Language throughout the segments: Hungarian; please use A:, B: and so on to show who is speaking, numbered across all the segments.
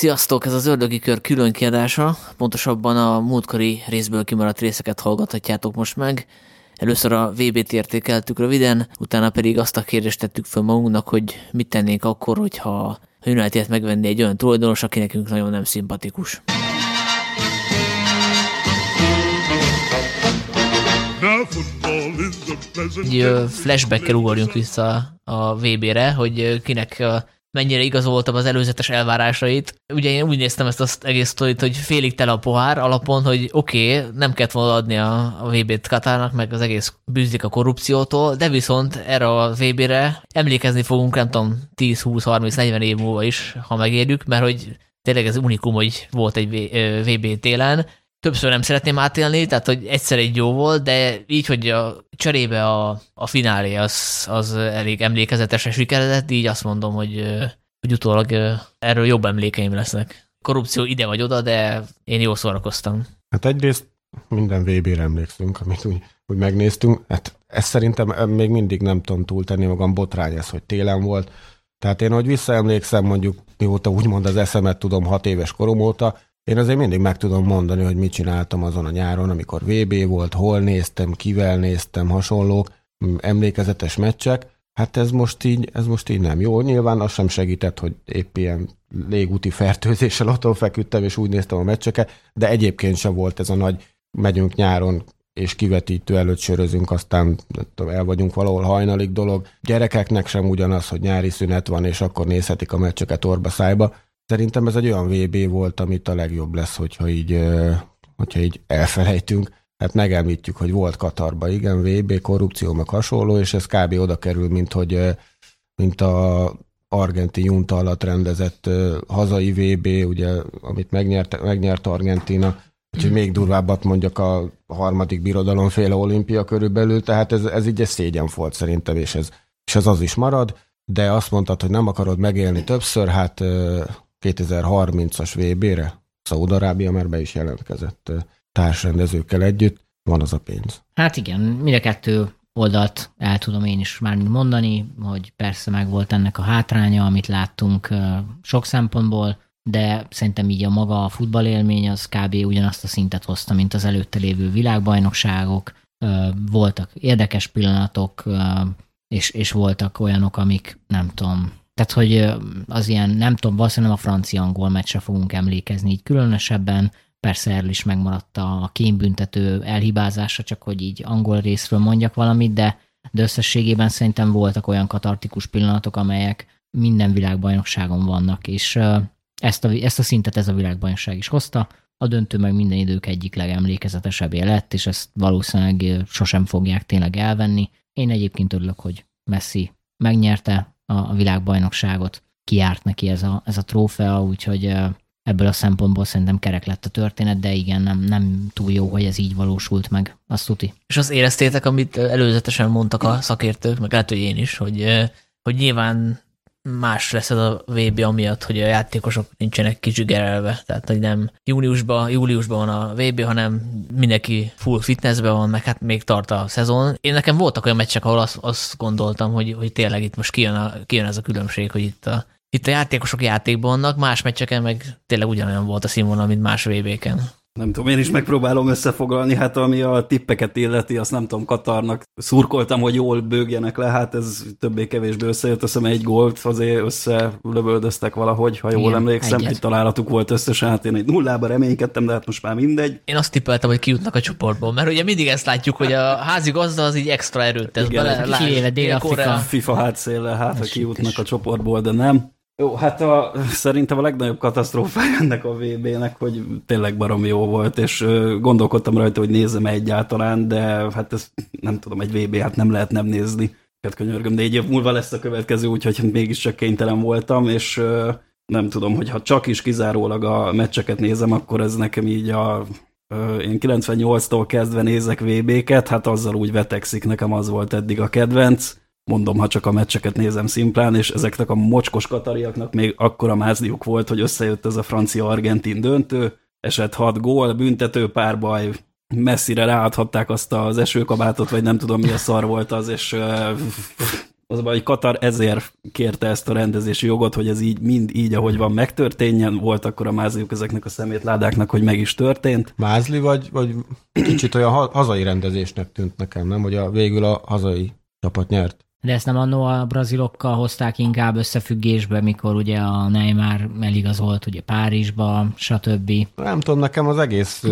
A: Sziasztok, ez az Ördögi Kör külön kiadása, pontosabban a múltkori részből kimaradt részeket hallgathatjátok most meg. Először a VB-t értékeltük röviden, utána pedig azt a kérdést tettük fel magunknak, hogy mit tennénk akkor, hogyha a United megvenni egy olyan tulajdonos, aki nekünk nagyon nem szimpatikus. Egy flashback-kel ugorjunk vissza a VB-re, hogy kinek mennyire igazoltam az előzetes elvárásait. Ugye én úgy néztem ezt az egész sztorit, hogy félig tele a pohár alapon, hogy oké, okay, nem kellett volna adni a, a VB-t Katárnak, meg az egész bűzik a korrupciótól, de viszont erre a VB-re emlékezni fogunk, nem tudom, 10, 20, 30, 40 év múlva is, ha megérjük, mert hogy tényleg ez unikum, hogy volt egy VB télen, többször nem szeretném átélni, tehát hogy egyszer egy jó volt, de így, hogy a cserébe a, a finálé az, az elég emlékezetesen sikeredett, így azt mondom, hogy, hogy utólag erről jobb emlékeim lesznek. Korrupció ide vagy oda, de én jól szórakoztam.
B: Hát egyrészt minden VB-re emlékszünk, amit úgy, úgy megnéztünk. Hát ezt szerintem még mindig nem tudom túltenni magam botrány ez, hogy télen volt. Tehát én, hogy visszaemlékszem, mondjuk mióta úgymond az eszemet tudom hat éves korom óta, én azért mindig meg tudom mondani, hogy mit csináltam azon a nyáron, amikor VB volt, hol néztem, kivel néztem, hasonlók, emlékezetes meccsek. Hát ez most így, ez most így nem jó. Nyilván az sem segített, hogy épp ilyen légúti fertőzéssel otthon feküdtem, és úgy néztem a meccseket, de egyébként sem volt ez a nagy megyünk nyáron, és kivetítő előtt sörözünk, aztán tudom, el vagyunk valahol hajnalig dolog. Gyerekeknek sem ugyanaz, hogy nyári szünet van, és akkor nézhetik a meccseket orba szájba. Szerintem ez egy olyan VB volt, amit a legjobb lesz, hogyha így, hogyha így elfelejtünk. Hát megemlítjük, hogy volt Katarba, igen, VB, korrupció, meg hasonló, és ez kb. oda kerül, mint hogy mint a argentin junta alatt rendezett hazai VB, ugye, amit megnyert, megnyert Argentina, úgyhogy még durvábbat mondjak a harmadik birodalom féle olimpia körülbelül, tehát ez, ez így egy szégyen volt szerintem, és ez, és ez az is marad, de azt mondtad, hogy nem akarod megélni többször, hát 2030-as VB-re. Szaudarábia már be is jelentkezett társrendezőkkel együtt. Van az a pénz.
C: Hát igen, mind a kettő oldalt el tudom én is már mondani, hogy persze meg volt ennek a hátránya, amit láttunk sok szempontból, de szerintem így a maga a futballélmény az kb. ugyanazt a szintet hozta, mint az előtte lévő világbajnokságok. Voltak érdekes pillanatok, és, és voltak olyanok, amik nem tudom, tehát, hogy az ilyen, nem tudom, valószínűleg a francia-angol meccsre fogunk emlékezni így különösebben, persze erről is megmaradt a kémbüntető elhibázása, csak hogy így angol részről mondjak valamit, de, de összességében szerintem voltak olyan katartikus pillanatok, amelyek minden világbajnokságon vannak, és ezt a, ezt a szintet ez a világbajnokság is hozta. A döntő meg minden idők egyik legemlékezetesebbé lett, és ezt valószínűleg sosem fogják tényleg elvenni. Én egyébként örülök, hogy Messi megnyerte, a, világbajnokságot. Kiárt neki ez a, ez a trófea, úgyhogy ebből a szempontból szerintem kerek lett a történet, de igen, nem, nem túl jó, hogy ez így valósult meg, azt tuti.
A: És azt éreztétek, amit előzetesen mondtak a szakértők, meg lehet, hogy én is, hogy, hogy nyilván más lesz ez a VB amiatt, hogy a játékosok nincsenek kizsigerelve. Tehát, hogy nem júniusban, júliusban van a VB, hanem mindenki full fitnessben van, meg hát még tart a szezon. Én nekem voltak olyan meccsek, ahol azt, azt gondoltam, hogy, hogy tényleg itt most kijön, a, kijön ez a különbség, hogy itt a, itt a játékosok játékban vannak, más meccseken meg tényleg ugyanolyan volt a színvonal, mint más VB-ken.
D: Nem tudom, én is megpróbálom összefoglalni, hát ami a tippeket illeti, azt nem tudom, Katarnak szurkoltam, hogy jól bőgjenek le, hát ez többé-kevésbé összejött, azt egy gólt azért összelövöldöztek valahogy, ha jól Igen, emlékszem, egyet. egy találatuk volt összesen, hát én egy nullába reménykedtem, de hát most már mindegy.
A: Én azt tippeltem, hogy kijutnak a csoportból, mert ugye mindig ezt látjuk, hogy a házi gazda az így extra erőt tesz Igen, bele.
C: Kivéve Dél-Afrika.
D: FIFA hátszéllel, hát ha kijutnak a csoportból, de nem. Jó, hát a, szerintem a legnagyobb katasztrófája ennek a VB-nek, hogy tényleg barom jó volt, és gondolkodtam rajta, hogy nézzem egyáltalán, de hát ez nem tudom, egy VB, hát nem lehet nem nézni. Hát könyörgöm, egy év múlva lesz a következő, úgyhogy mégiscsak kénytelen voltam, és nem tudom, hogy ha csak is kizárólag a meccseket nézem, akkor ez nekem így a én 98-tól kezdve nézek VB-ket, hát azzal úgy vetekszik, nekem az volt eddig a kedvenc mondom, ha csak a meccseket nézem szimplán, és ezeknek a mocskos katariaknak még akkora mázdiuk volt, hogy összejött ez a francia-argentin döntő, esett hat gól, büntető párbaj, messzire ráadhatták azt az esőkabátot, vagy nem tudom mi a szar volt az, és Az hogy Katar ezért kérte ezt a rendezési jogot, hogy ez így mind így, ahogy van, megtörténjen. Volt akkor a mázliuk ezeknek a szemétládáknak, hogy meg is történt.
B: Mázli, vagy, vagy kicsit olyan hazai rendezésnek tűnt nekem, nem? Hogy a, végül a hazai csapat nyert.
C: De ezt nem annó a brazilokkal hozták inkább összefüggésbe, mikor ugye a Neymar eligazolt ugye Párizsba, stb.
B: Nem tudom, nekem az egész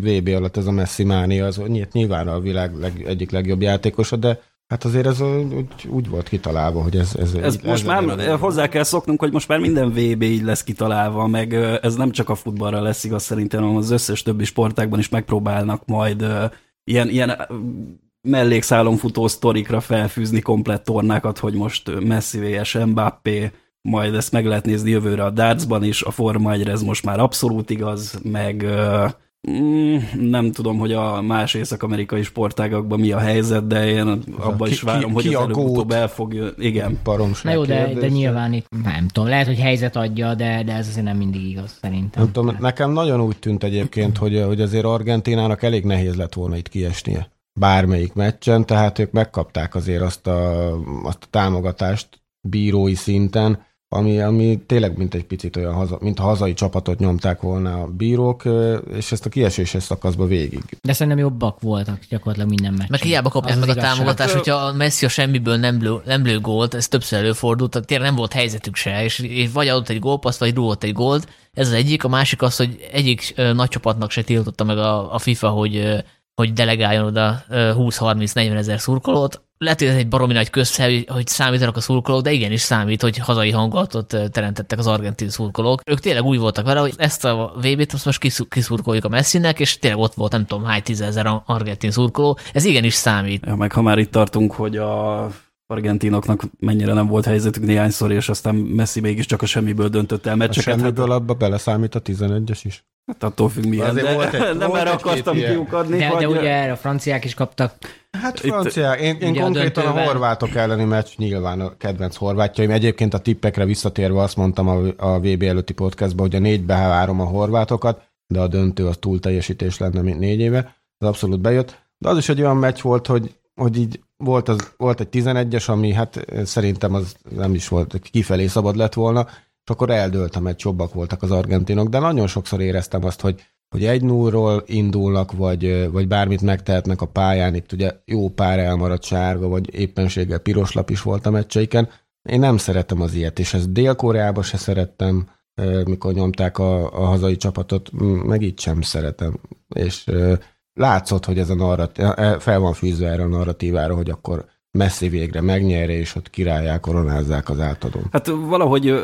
B: VB alatt ez a Messi mánia, az nyilván a világ leg, egyik legjobb játékosa, de Hát azért ez úgy, úgy volt kitalálva, hogy ez... Ez,
D: ez így, most már a... hozzá kell szoknunk, hogy most már minden VB így lesz kitalálva, meg ez nem csak a futballra lesz igaz szerintem, hanem az összes többi sportákban is megpróbálnak majd ilyen, ilyen mellékszálon sztorikra felfűzni komplett tornákat, hogy most Messi vs. Mbappé, majd ezt meg lehet nézni jövőre a dartsban is, a Forma 1 ez most már abszolút igaz, meg mm, nem tudom, hogy a más észak-amerikai sportágakban mi a helyzet, de én abban is várom, ki, hogy ki az előbb-utóbb el fog jönni. Igen.
C: Na jó, de, de nyilván itt nem tudom, lehet, hogy helyzet adja, de, de ez azért nem mindig igaz szerintem.
B: Nem tudom, nekem nagyon úgy tűnt egyébként, hogy, hogy azért Argentinának elég nehéz lett volna itt kiesnie bármelyik meccsen, tehát ők megkapták azért azt a, azt a támogatást bírói szinten, ami, ami tényleg mint egy picit olyan, haza, mint a hazai csapatot nyomták volna a bírók, és ezt a kieséses szakaszba végig.
C: De szerintem jobbak voltak gyakorlatilag minden meccs.
A: Meg hiába kapják meg a támogatást, hogyha a Messi a semmiből nem lő, nem lő gólt, ez többször előfordult, tehát tényleg nem volt helyzetük se, és, és vagy adott egy gólpaszt, vagy rúgott egy gólt. Ez az egyik, a másik az, hogy egyik nagy csapatnak se tiltotta meg a, a FIFA, hogy hogy delegáljon oda 20-30-40 ezer szurkolót. Lehet, hogy ez egy baromi nagy közfel, hogy számítanak a szurkolók, de igenis számít, hogy hazai hangulatot teremtettek az argentin szurkolók. Ők tényleg úgy voltak vele, hogy ezt a VB-t most kiszurkoljuk a Messinek, és tényleg ott volt nem tudom hány tízezer argentin szurkoló. Ez igenis számít.
D: Ja, meg ha már itt tartunk, hogy a argentinoknak mennyire nem volt helyzetük néhányszor, és aztán Messi mégiscsak a semmiből döntött el meccseket.
B: A semmiből hát... abba beleszámít a 11-es is.
D: Hát attól függ milyen, de volt egy, nem erre akartam kiukadni.
C: De, de ugye erre a franciák is kaptak.
B: Hát franciák, én, én konkrétan a, a horvátok elleni meccs nyilván a kedvenc horvátjaim. Egyébként a tippekre visszatérve azt mondtam a, a VB előtti podcastban, hogy a négybe várom a horvátokat, de a döntő az túl teljesítés lenne, mint négy éve. Az abszolút bejött. De az is egy olyan meccs volt, hogy, hogy így volt, az, volt egy 11-es, ami hát szerintem az nem is volt, kifelé szabad lett volna, és akkor eldőlt a meccs, jobbak voltak az argentinok, de nagyon sokszor éreztem azt, hogy hogy egy nullról indulnak, vagy, vagy bármit megtehetnek a pályán, itt ugye jó pár elmaradt sárga, vagy éppenséggel piros lap is volt a meccseiken. Én nem szeretem az ilyet, és ezt Dél-Koreában se szerettem, mikor nyomták a, a hazai csapatot, meg itt sem szeretem. És látszott, hogy ez a narratív, e, fel van fűzve erre a narratívára, hogy akkor messzi végre megnyerje, és ott királyá koronázzák az átadón.
D: Hát valahogy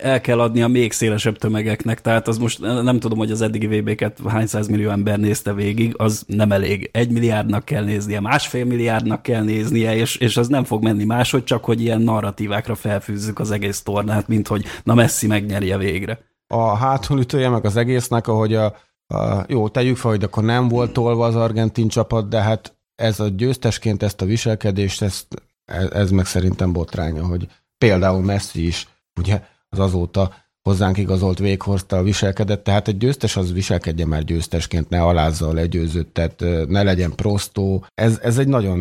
D: el kell adni a még szélesebb tömegeknek, tehát az most nem tudom, hogy az eddigi VB-ket hány millió ember nézte végig, az nem elég. Egy milliárdnak kell néznie, másfél milliárdnak kell néznie, és, és az nem fog menni máshogy, csak hogy ilyen narratívákra felfűzzük az egész tornát, mint hogy na Messi megnyerje végre.
B: A hátulütője meg az egésznek, ahogy a, a jó, tegyük fel, hogy akkor nem volt tolva az argentin csapat, de hát ez a győztesként ezt a viselkedést, ezt, ez, ez meg szerintem botránya, hogy például Messi is, ugye az azóta hozzánk igazolt véghozta viselkedett, tehát egy győztes az viselkedje már győztesként, ne alázza a legyőzöttet, ne legyen prostó. Ez, ez egy nagyon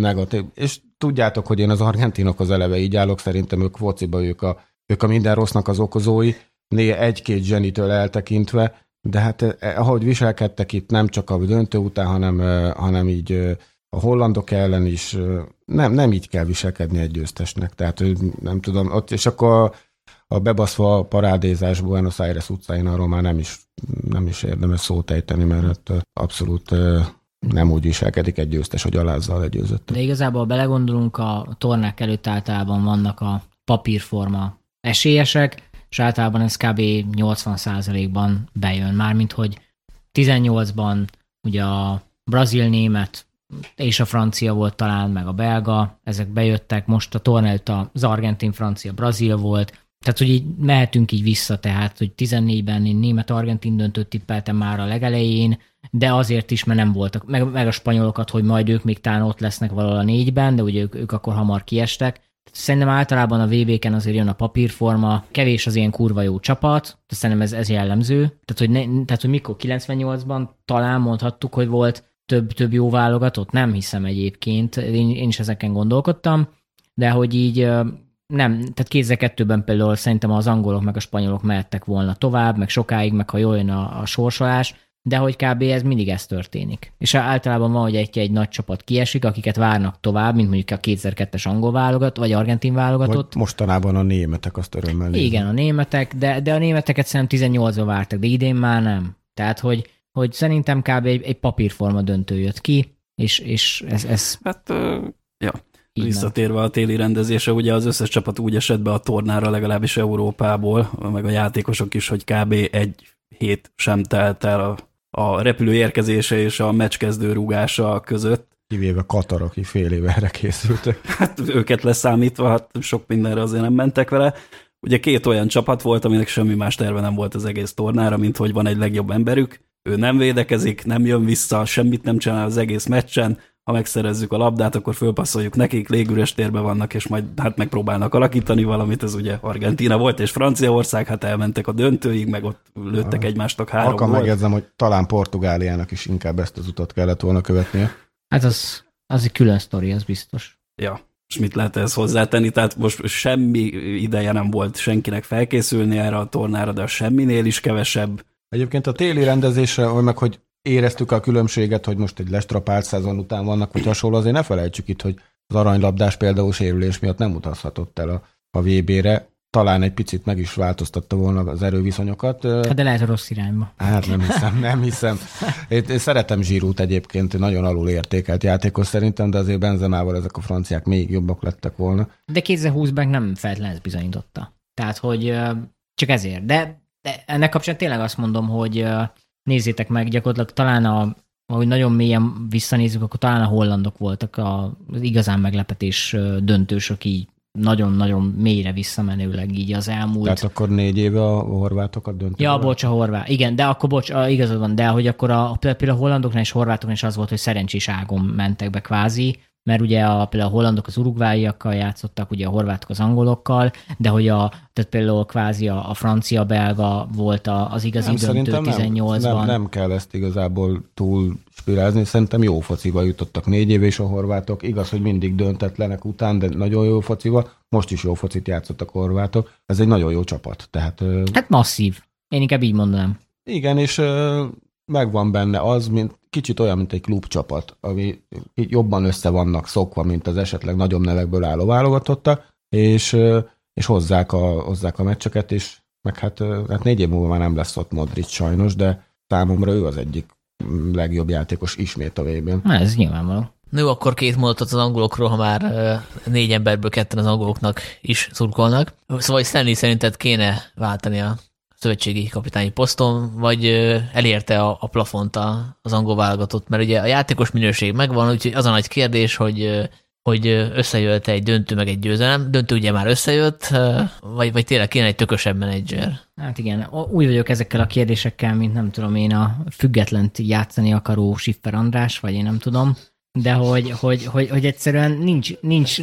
B: negatív, és tudjátok, hogy én az argentinokhoz eleve így állok, szerintem ők fociba, ők a, ők a minden rossznak az okozói, néha egy-két zsenitől eltekintve, de hát eh, ahogy viselkedtek itt nem csak a döntő után, hanem, eh, hanem így eh, a hollandok ellen is nem, nem így kell viselkedni egy győztesnek. Tehát nem tudom, ott, és akkor a bebaszva parádézás Buenos Aires utcáin arról már nem is, nem is érdemes szót ejteni, mert abszolút nem úgy viselkedik egy győztes, hogy alázza a legyőzött.
C: De igazából belegondolunk, a tornák előtt általában vannak a papírforma esélyesek, és általában ez kb. 80%-ban bejön. Mármint, hogy 18-ban ugye a brazil-német és a francia volt talán, meg a belga, ezek bejöttek, most a torna előtt az argentin-francia brazil volt, tehát, hogy így mehetünk így vissza, tehát, hogy 14-ben én német-argentin döntőt tippeltem már a legelején, de azért is, mert nem voltak, meg, meg a spanyolokat, hogy majd ők még talán ott lesznek valahol a négyben, de ugye ők, ők akkor hamar kiestek. Szerintem általában a VB-ken azért jön a papírforma, kevés az ilyen kurva jó csapat, de szerintem ez, ez jellemző. Tehát hogy, ne, tehát, hogy mikor 98-ban talán mondhattuk, hogy volt több, több jó válogatott, nem hiszem egyébként, én, én is ezeken gondolkodtam, de hogy így nem, tehát kézzel kettőben például szerintem az angolok meg a spanyolok mehettek volna tovább, meg sokáig, meg ha jól jön a, a sorsolás, de hogy kb. ez mindig ez történik. És általában van, hogy egy, egy nagy csapat kiesik, akiket várnak tovább, mint mondjuk a 2002-es angol válogatott, vagy argentin válogatott. Vagy
B: mostanában a németek azt örömmel
C: nézni. Igen, a németek, de, de a németeket szerintem 18-ba vártak, de idén már nem. Tehát, hogy, hogy szerintem kb. egy, egy papírforma döntő jött ki, és, és ez, ez...
D: Hát, uh, ja. Visszatérve a téli rendezése, ugye az összes csapat úgy esett be a tornára, legalábbis Európából, meg a játékosok is, hogy kb. egy hét sem telt el a a repülő érkezése és a meccskezdő rúgása között.
B: Kivéve Katar, aki fél éve erre készültek.
D: Hát őket leszámítva, hát sok mindenre azért nem mentek vele. Ugye két olyan csapat volt, aminek semmi más terve nem volt az egész tornára, mint hogy van egy legjobb emberük, ő nem védekezik, nem jön vissza, semmit nem csinál az egész meccsen, ha megszerezzük a labdát, akkor fölpasszoljuk nekik, légüres térben vannak, és majd hát megpróbálnak alakítani valamit, ez ugye Argentina volt, és Franciaország, hát elmentek a döntőig, meg ott lőttek egymásnak három
B: Alkan megjegyzem, hogy talán Portugáliának is inkább ezt az utat kellett volna követnie.
C: Hát az, az egy külön sztori, az biztos.
D: Ja, és mit lehet ezt hozzátenni? Tehát most semmi ideje nem volt senkinek felkészülni erre a tornára, de a semminél is kevesebb.
B: Egyébként a téli rendezésre, meg hogy éreztük a különbséget, hogy most egy lestrapált szezon után vannak, vagy hasonló, azért ne felejtsük itt, hogy az aranylabdás például sérülés miatt nem utazhatott el a, a VB-re. Talán egy picit meg is változtatta volna az erőviszonyokat.
C: Hát de lehet a rossz irányba.
B: Hát nem hiszem, nem hiszem. Én, én szeretem Zsirút egyébként, nagyon alul értékelt játékos szerintem, de azért Benzemával ezek a franciák még jobbak lettek volna.
C: De 2020-ban nem feltétlenül ez bizonyította. Tehát, hogy csak ezért. De, de ennek kapcsán tényleg azt mondom, hogy nézzétek meg, gyakorlatilag talán a, ahogy nagyon mélyen visszanézzük, akkor talán a hollandok voltak az igazán meglepetés döntősök így nagyon-nagyon mélyre visszamenőleg így az elmúlt.
B: Tehát akkor négy éve a horvátokat döntött?
C: Ja, bocs, a horvát. Igen, de akkor bocs, igazad van, de hogy akkor a, például a hollandoknál és horvátoknál is az volt, hogy szerencsés ágon mentek be kvázi, mert ugye a, például a hollandok az urugváiakkal játszottak, ugye a horvátok az angolokkal, de hogy a, tehát például kvázi a, a francia-belga volt a, az igazi nem, döntő 18-ban.
B: Nem, nem, nem kell ezt igazából túl spirázni, szerintem jó focival jutottak négy év és a horvátok. Igaz, hogy mindig döntetlenek után, de nagyon jó focival. Most is jó focit játszottak a horvátok. Ez egy nagyon jó csapat. Tehát,
C: hát masszív. Én inkább így mondanám.
B: Igen, és megvan benne az, mint kicsit olyan, mint egy klubcsapat, ami jobban össze vannak szokva, mint az esetleg nagyobb nevekből álló válogatotta, és, és hozzák, a, hozzák a meccseket, és meg hát, hát négy év múlva már nem lesz ott Modric sajnos, de számomra ő az egyik legjobb játékos ismét a vb
C: Ez nyilvánvaló.
A: Na jó, akkor két mondatot az angolokról, ha már négy emberből ketten az angoloknak is szurkolnak. Szóval Stanley szerinted kéne váltani a szövetségi kapitányi poszton, vagy elérte a, a plafont az angol válogatott, mert ugye a játékos minőség megvan, úgyhogy az a nagy kérdés, hogy hogy összejött egy döntő meg egy győzelem. Döntő ugye már összejött, vagy, vagy tényleg kéne egy tökösebb menedzser?
C: Hát igen, úgy vagyok ezekkel a kérdésekkel, mint nem tudom én a függetlent játszani akaró Siffer András, vagy én nem tudom, de hogy, hogy, hogy, hogy egyszerűen nincs, nincs,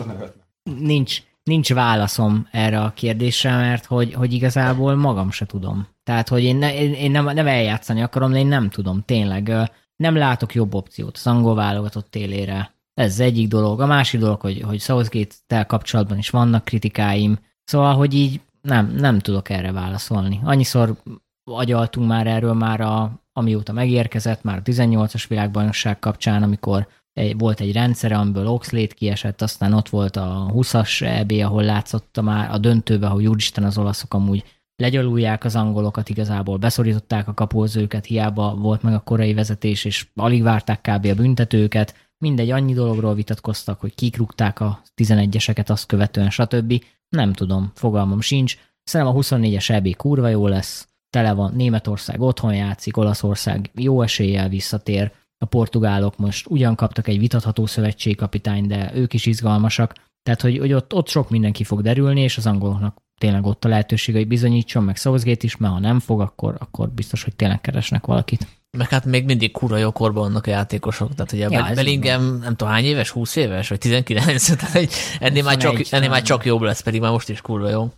C: nincs, nincs válaszom erre a kérdésre, mert hogy, hogy igazából magam se tudom. Tehát, hogy én, ne, én nem, nem eljátszani akarom, de én nem tudom, tényleg. Nem látok jobb opciót az angol válogatott télére. Ez egyik dolog. A másik dolog, hogy, hogy Southgate-tel kapcsolatban is vannak kritikáim. Szóval, hogy így nem, nem tudok erre válaszolni. Annyiszor agyaltunk már erről már, a, amióta megérkezett, már a 18-as világbajnokság kapcsán, amikor egy, volt egy rendszere, amiből Oxlade kiesett, aztán ott volt a 20-as EB, ahol látszott már a döntőbe, hogy úristen az olaszok amúgy legyalulják az angolokat, igazából beszorították a kapózőket, hiába volt meg a korai vezetés, és alig várták kb. a büntetőket, mindegy, annyi dologról vitatkoztak, hogy kikrugták a 11-eseket azt követően, stb. Nem tudom, fogalmam sincs. Szerintem a 24-es EB kurva jó lesz, tele van, Németország otthon játszik, Olaszország jó eséllyel visszatér, a portugálok most ugyan kaptak egy vitatható szövetségkapitány, de ők is izgalmasak, tehát hogy, hogy ott, ott sok mindenki fog derülni, és az angoloknak tényleg ott a lehetőség, hogy bizonyítson, meg Southgate is, mert ha nem fog, akkor, akkor biztos, hogy tényleg keresnek valakit.
A: Meg hát még mindig kura jó korban vannak a játékosok, tehát ugye ja, Bellingham nem tudom hány éves, 20 éves, vagy 19, tehát egy, ennél, már csak, ennél már csak jobb lesz, pedig már most is kurva jó.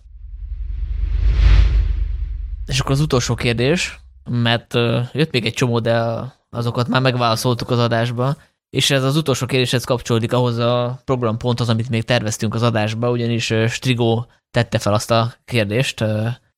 A: És akkor az utolsó kérdés, mert jött még egy csomó, de azokat már megválaszoltuk az adásba, És ez az utolsó kérdéshez kapcsolódik ahhoz a programponthoz, amit még terveztünk az adásba, ugyanis Strigó tette fel azt a kérdést,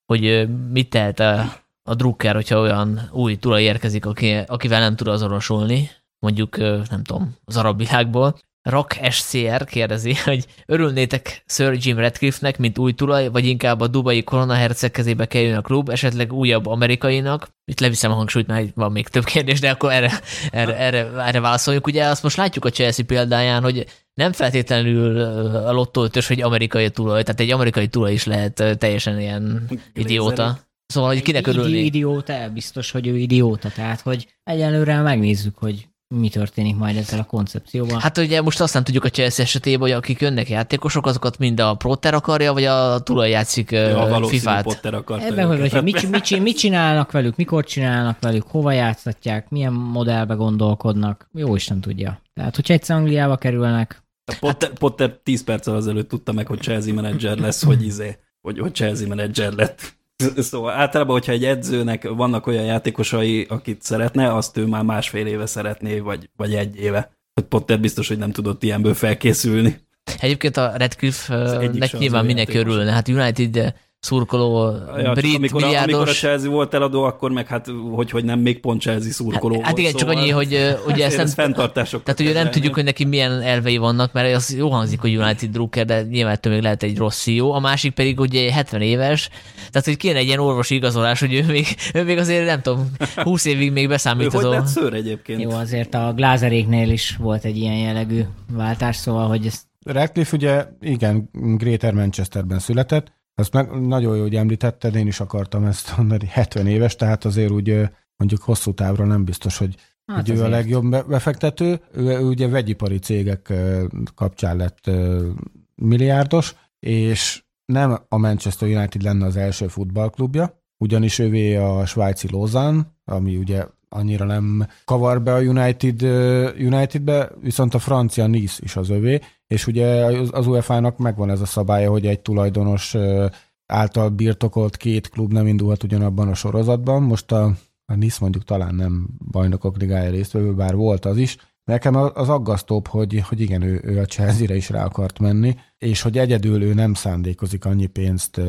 A: hogy mit tehet a, a drukker, hogyha olyan új tulaj érkezik, aki, akivel nem tud azonosulni, mondjuk, nem tudom, az arab világból. Rock SCR kérdezi, hogy örülnétek Sir Jim Radcliffe-nek, mint új tulaj, vagy inkább a dubai koronaherceg kezébe kerüljön a klub, esetleg újabb amerikainak. Itt leviszem a hangsúlyt, mert van még több kérdés, de akkor erre, erre, erre, erre válaszoljunk. Ugye azt most látjuk a Chelsea példáján, hogy nem feltétlenül a lottó ötös, hogy amerikai tulaj, tehát egy amerikai tulaj is lehet teljesen ilyen idióta. Szóval, hogy kinek örülni?
C: Idióta, biztos, hogy ő idióta, tehát, hogy egyelőre megnézzük, hogy mi történik majd ezzel a koncepcióval.
A: Hát ugye most azt nem tudjuk a Chelsea esetében, hogy akik jönnek játékosok, azokat mind a Proter akarja, vagy a tulaj játszik ja, FIFA-t.
C: Potter Ebben, hogy, hogy mit, mit, mit, csinálnak velük, mikor csinálnak velük, hova játszatják, milyen modellbe gondolkodnak, jó is nem tudja. Tehát, hogyha egyszer Angliába kerülnek...
D: A Potter, hát... Potter 10 perccel azelőtt tudta meg, hogy Chelsea menedzser lesz, hogy izé, hogy, hogy Chelsea menedzser lett. Szóval általában, hogyha egy edzőnek vannak olyan játékosai, akit szeretne, azt ő már másfél éve szeretné, vagy, vagy egy éve. Potter biztos, hogy nem tudott ilyenből felkészülni.
A: Egyébként a Redcliffe-nek nyilván mindenki örülne. Hát United szurkoló ja, brit
D: amikor,
A: milliárdos. A,
D: amikor a Chelsea volt eladó, akkor meg hát, hogy, hogy nem még pont Chelsea szurkoló
A: hát, hát igen, szóval csak annyi, hogy ugye ezt nem,
D: fenntartások.
A: Tehát ugye nem tudjuk, hogy neki milyen elvei vannak, mert az jó hangzik, hogy United Drucker, de nyilván ettől még lehet egy rossz jó. A másik pedig ugye 70 éves, tehát hogy kéne egy ilyen orvosi igazolás, hogy ő még, ő még azért nem tudom, 20 évig még beszámítozó.
D: Ő hogy lett szőr egyébként?
C: Jó, azért a Glázeréknél is volt egy ilyen jellegű váltás, szóval, hogy ezt
B: Radcliffe ugye, igen, Greater Manchesterben született, ezt meg nagyon jó, hogy említetted, én is akartam ezt mondani, 70 éves, tehát azért úgy mondjuk hosszú távra nem biztos, hogy, hát hogy ő a legjobb befektető. Ő, ugye vegyipari cégek kapcsán lett milliárdos, és nem a Manchester United lenne az első futballklubja, ugyanis ővé a svájci Lausanne, ami ugye annyira nem kavar be a United, Unitedbe, viszont a francia Nice is az övé, és ugye az UEFA-nak megvan ez a szabálya, hogy egy tulajdonos által birtokolt két klub nem indulhat ugyanabban a sorozatban. Most a, a Nice mondjuk talán nem bajnokok ligája résztvevő, bár volt az is. Nekem az aggasztóbb, hogy, hogy igen, ő, ő a Chelsea-re is rá akart menni, és hogy egyedül ő nem szándékozik annyi pénzt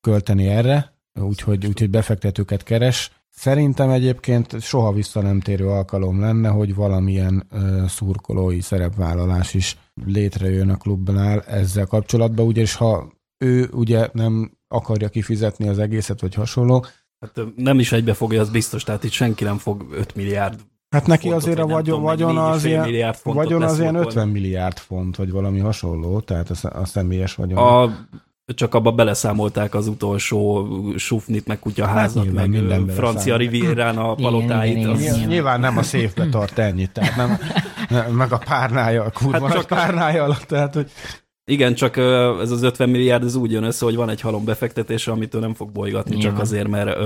B: költeni erre, úgyhogy, úgyhogy befektetőket keres, Szerintem egyébként soha vissza nem térő alkalom lenne, hogy valamilyen szurkolói szerepvállalás is létrejön a klubnál ezzel kapcsolatban, ugyanis ha ő ugye nem akarja kifizetni az egészet, vagy hasonló.
D: Hát nem is egybe fogja, az biztos, tehát itt senki nem fog 5 milliárd
B: Hát neki fontot, azért a vagyon, vagyon az, ilyen, vagyon az ilyen 50 milliárd font, vagy valami hasonló, tehát a, a személyes vagyon.
D: A csak abba beleszámolták az utolsó sufnit, meg kutyaházat, hát, meg francia rivérán a palotáit. Igen,
B: igen, igen, Nyilván nem a széfbe tart ennyit, tehát nem, nem meg a párnája, a kurva hát csak párnája alatt, tehát hogy
D: igen, csak ez az 50 milliárd ez úgy jön össze, hogy van egy halom befektetése, amit ő nem fog bolygatni, Nyilván. csak azért, mert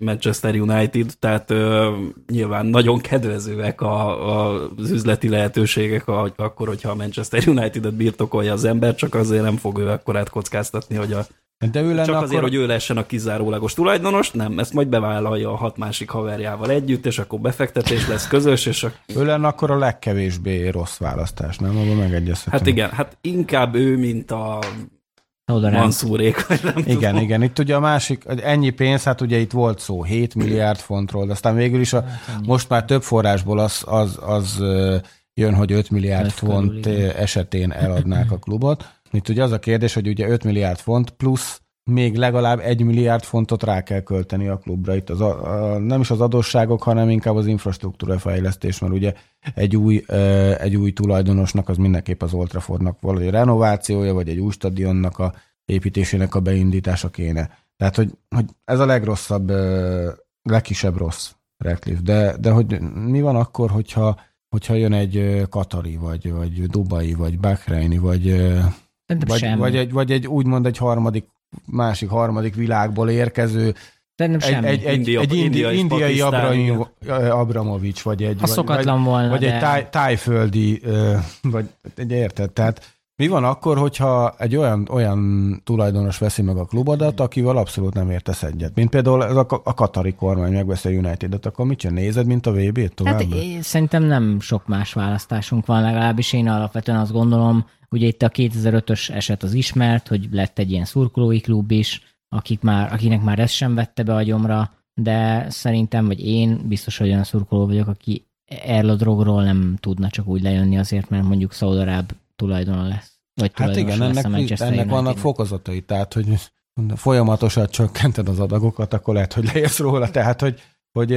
D: Manchester United, tehát ö, nyilván nagyon kedvezőek a, a, az üzleti lehetőségek a, akkor, hogyha a Manchester United-et birtokolja az ember, csak azért nem fog ő akkorát kockáztatni, hogy a de ő lenne Csak azért, akkor... hogy ő lehessen a kizárólagos tulajdonos, nem, ezt majd bevállalja a hat másik haverjával együtt, és akkor befektetés lesz közös, és a...
B: Ő lenne akkor a legkevésbé rossz választás, nem? Abban megegyezhetünk.
D: Hát igen, hát inkább ő, mint a Manszúrék, vagy nem
B: Igen,
D: tudom.
B: igen. Itt ugye a másik, ennyi pénz, hát ugye itt volt szó 7 milliárd fontról, de aztán végül is a, hát, most már több forrásból az, az, az jön, hogy 5 milliárd 5 font körül, esetén eladnák a klubot. Itt ugye az a kérdés, hogy ugye 5 milliárd font plusz még legalább egy milliárd fontot rá kell költeni a klubra. Itt az a, a, nem is az adósságok, hanem inkább az infrastruktúra fejlesztés, mert ugye egy új, egy új tulajdonosnak az mindenképp az Old Traffordnak valahogy renovációja, vagy egy új stadionnak a építésének a beindítása kéne. Tehát, hogy, hogy ez a legrosszabb, legkisebb rossz Redcliffe. De, de hogy mi van akkor, hogyha, hogyha jön egy Katari, vagy, vagy Dubai, vagy Bahreini, vagy, vagy, vagy, egy, vagy egy úgymond egy harmadik másik, harmadik világból érkező
C: egy, semmi.
B: egy, egy, India, egy indi, indiai Abraham, Abramovics, vagy egy,
C: vagy, volna,
B: vagy
C: de...
B: egy táj, tájföldi, vagy egy érted, tehát Mi van akkor, hogyha egy olyan, olyan tulajdonos veszi meg a klubodat, akivel abszolút nem értesz egyet? Mint például ez a, a Katari kormány megveszi a United-et, akkor mit csinál? Nézed, mint a VB-t tovább?
C: Hát szerintem nem sok más választásunk van, legalábbis én alapvetően azt gondolom, ugye itt a 2005-ös eset az ismert, hogy lett egy ilyen szurkolói klub is, akik már, akinek már ezt sem vette be a gyomra, de szerintem, vagy én biztos, hogy olyan szurkoló vagyok, aki erről drogról nem tudna csak úgy lejönni azért, mert mondjuk Szaudaráb tulajdon lesz. Vagy
B: hát igen, ennek, ennek United. vannak fokozatai, tehát hogy folyamatosan csökkented az adagokat, akkor lehet, hogy leérsz róla. Tehát, hogy, hogy